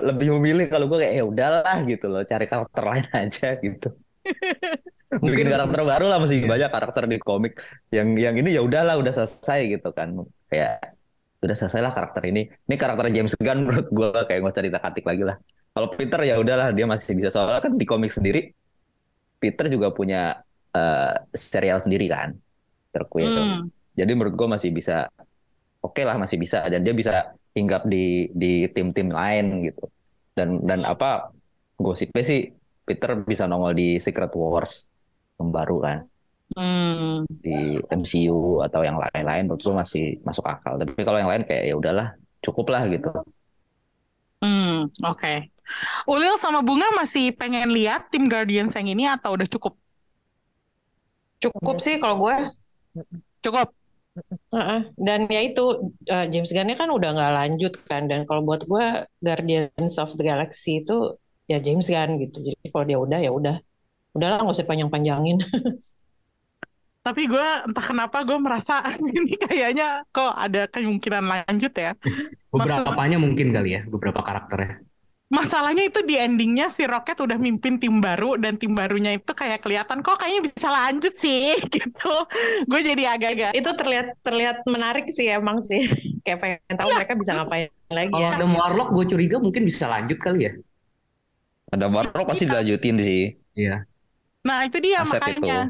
lebih memilih kalau gue kayak ya udahlah gitu loh, cari karakter lain aja gitu. Mungkin- karakter baru lah masih banyak karakter di komik yang yang ini ya udahlah udah selesai gitu kan. Kayak udah selesai lah karakter ini. Ini karakter James Gunn menurut gue kayak nggak usah ditak-atik lagi lah. Kalau Peter ya udahlah dia masih bisa soalnya kan di komik sendiri Peter juga punya eh, serial sendiri kan terkuil. Hmm. Jadi menurut gue masih bisa oke lah masih bisa dan dia bisa hinggap di di tim-tim lain gitu. Dan dan apa gosipnya sih Peter bisa nongol di Secret Wars yang baru kan Hmm. di MCU atau yang lain-lain menurut gue masih masuk akal. Tapi kalau yang lain kayak ya udahlah cukup lah gitu. Hmm, oke. Ulil sama Bunga masih pengen lihat tim Guardians yang ini atau udah cukup? Cukup sih kalau gue. Cukup. Heeh. Dan ya itu eh, James Gunn-nya kan udah nggak lanjut kan. Dan kalau buat gue Guardians of the Galaxy itu ya James Gunn gitu. Jadi kalau dia udah ya udah. Udahlah nggak usah panjang-panjangin. Tapi gue entah kenapa gue merasa ini kayaknya kok ada kemungkinan lanjut ya. beberapanya mungkin kali ya, beberapa karakternya. Masalahnya itu di endingnya si Rocket udah mimpin tim baru dan tim barunya itu kayak kelihatan kok kayaknya bisa lanjut sih gitu. Gue jadi agak-agak itu terlihat terlihat menarik sih emang sih. Kayak pengen tahu mereka bisa ngapain lagi Kalau ya. ada Warlock, gue curiga mungkin bisa lanjut kali ya. Ada Warlock pasti dilanjutin sih. Iya. Nah itu dia Aset makanya.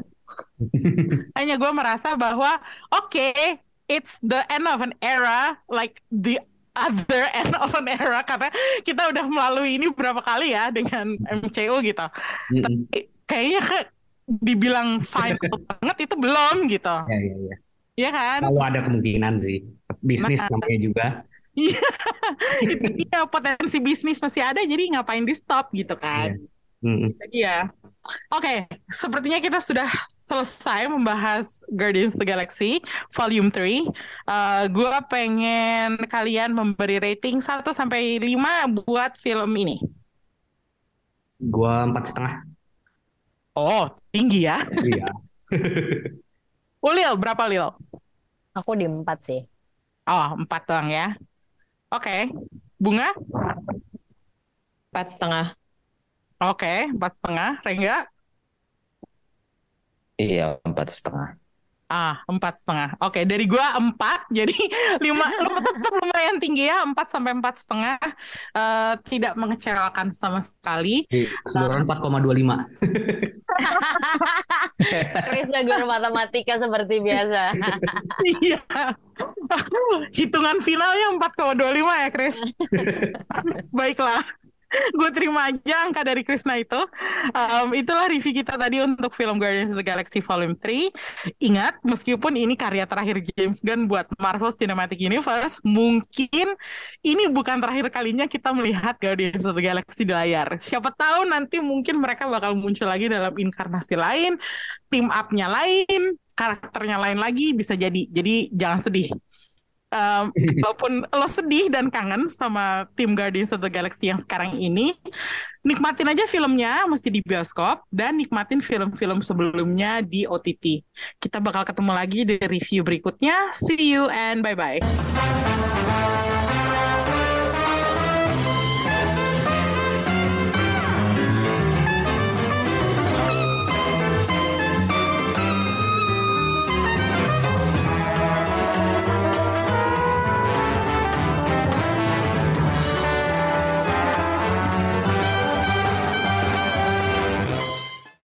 Hanya gue merasa bahwa oke, it's the end of an era, like the other end of an era karena kita udah melalui ini berapa kali ya dengan MCU gitu. Mm-mm. Tapi kayaknya ke- dibilang final banget itu belum gitu. Ya, ya, ya. Iya kan? Kalau ada kemungkinan sih. bisnis Nah. namanya juga. Iya, itu dia potensi bisnis masih ada, jadi ngapain di stop gitu kan? Mm-mm. Jadi ya, oke, sepertinya kita sudah selesai membahas Guardians of the Galaxy Volume 3. Eh gua pengen kalian memberi rating 1 sampai 5 buat film ini. Gua empat setengah. Oh, tinggi ya. Iya. Ulil, berapa Lil? Aku di empat sih. Oh, 4 doang ya. Oke, Bunga? Empat setengah. Oke, empat setengah. Rengga? Iya, empat setengah. Ah, empat setengah. Oke, dari gua empat, jadi lima, lu tetap lumayan tinggi ya, empat sampai empat setengah. Eh, tidak mengecewakan sama sekali. Di keseluruhan 4,25. Krisna guru matematika seperti biasa. Iya. Hitungan finalnya 4,25 ya, Chris. Baiklah. Gue terima aja angka dari Krisna itu. Um, itulah review kita tadi untuk film Guardians of the Galaxy Volume 3. Ingat, meskipun ini karya terakhir James Gunn buat Marvel Cinematic Universe, mungkin ini bukan terakhir kalinya kita melihat Guardians of the Galaxy di layar. Siapa tahu nanti mungkin mereka bakal muncul lagi dalam inkarnasi lain, team up-nya lain, karakternya lain lagi, bisa jadi. Jadi jangan sedih. Um, walaupun lo sedih dan kangen sama tim Guardians of the Galaxy yang sekarang ini, nikmatin aja filmnya mesti di bioskop dan nikmatin film-film sebelumnya di OTT. Kita bakal ketemu lagi di review berikutnya. See you and bye-bye.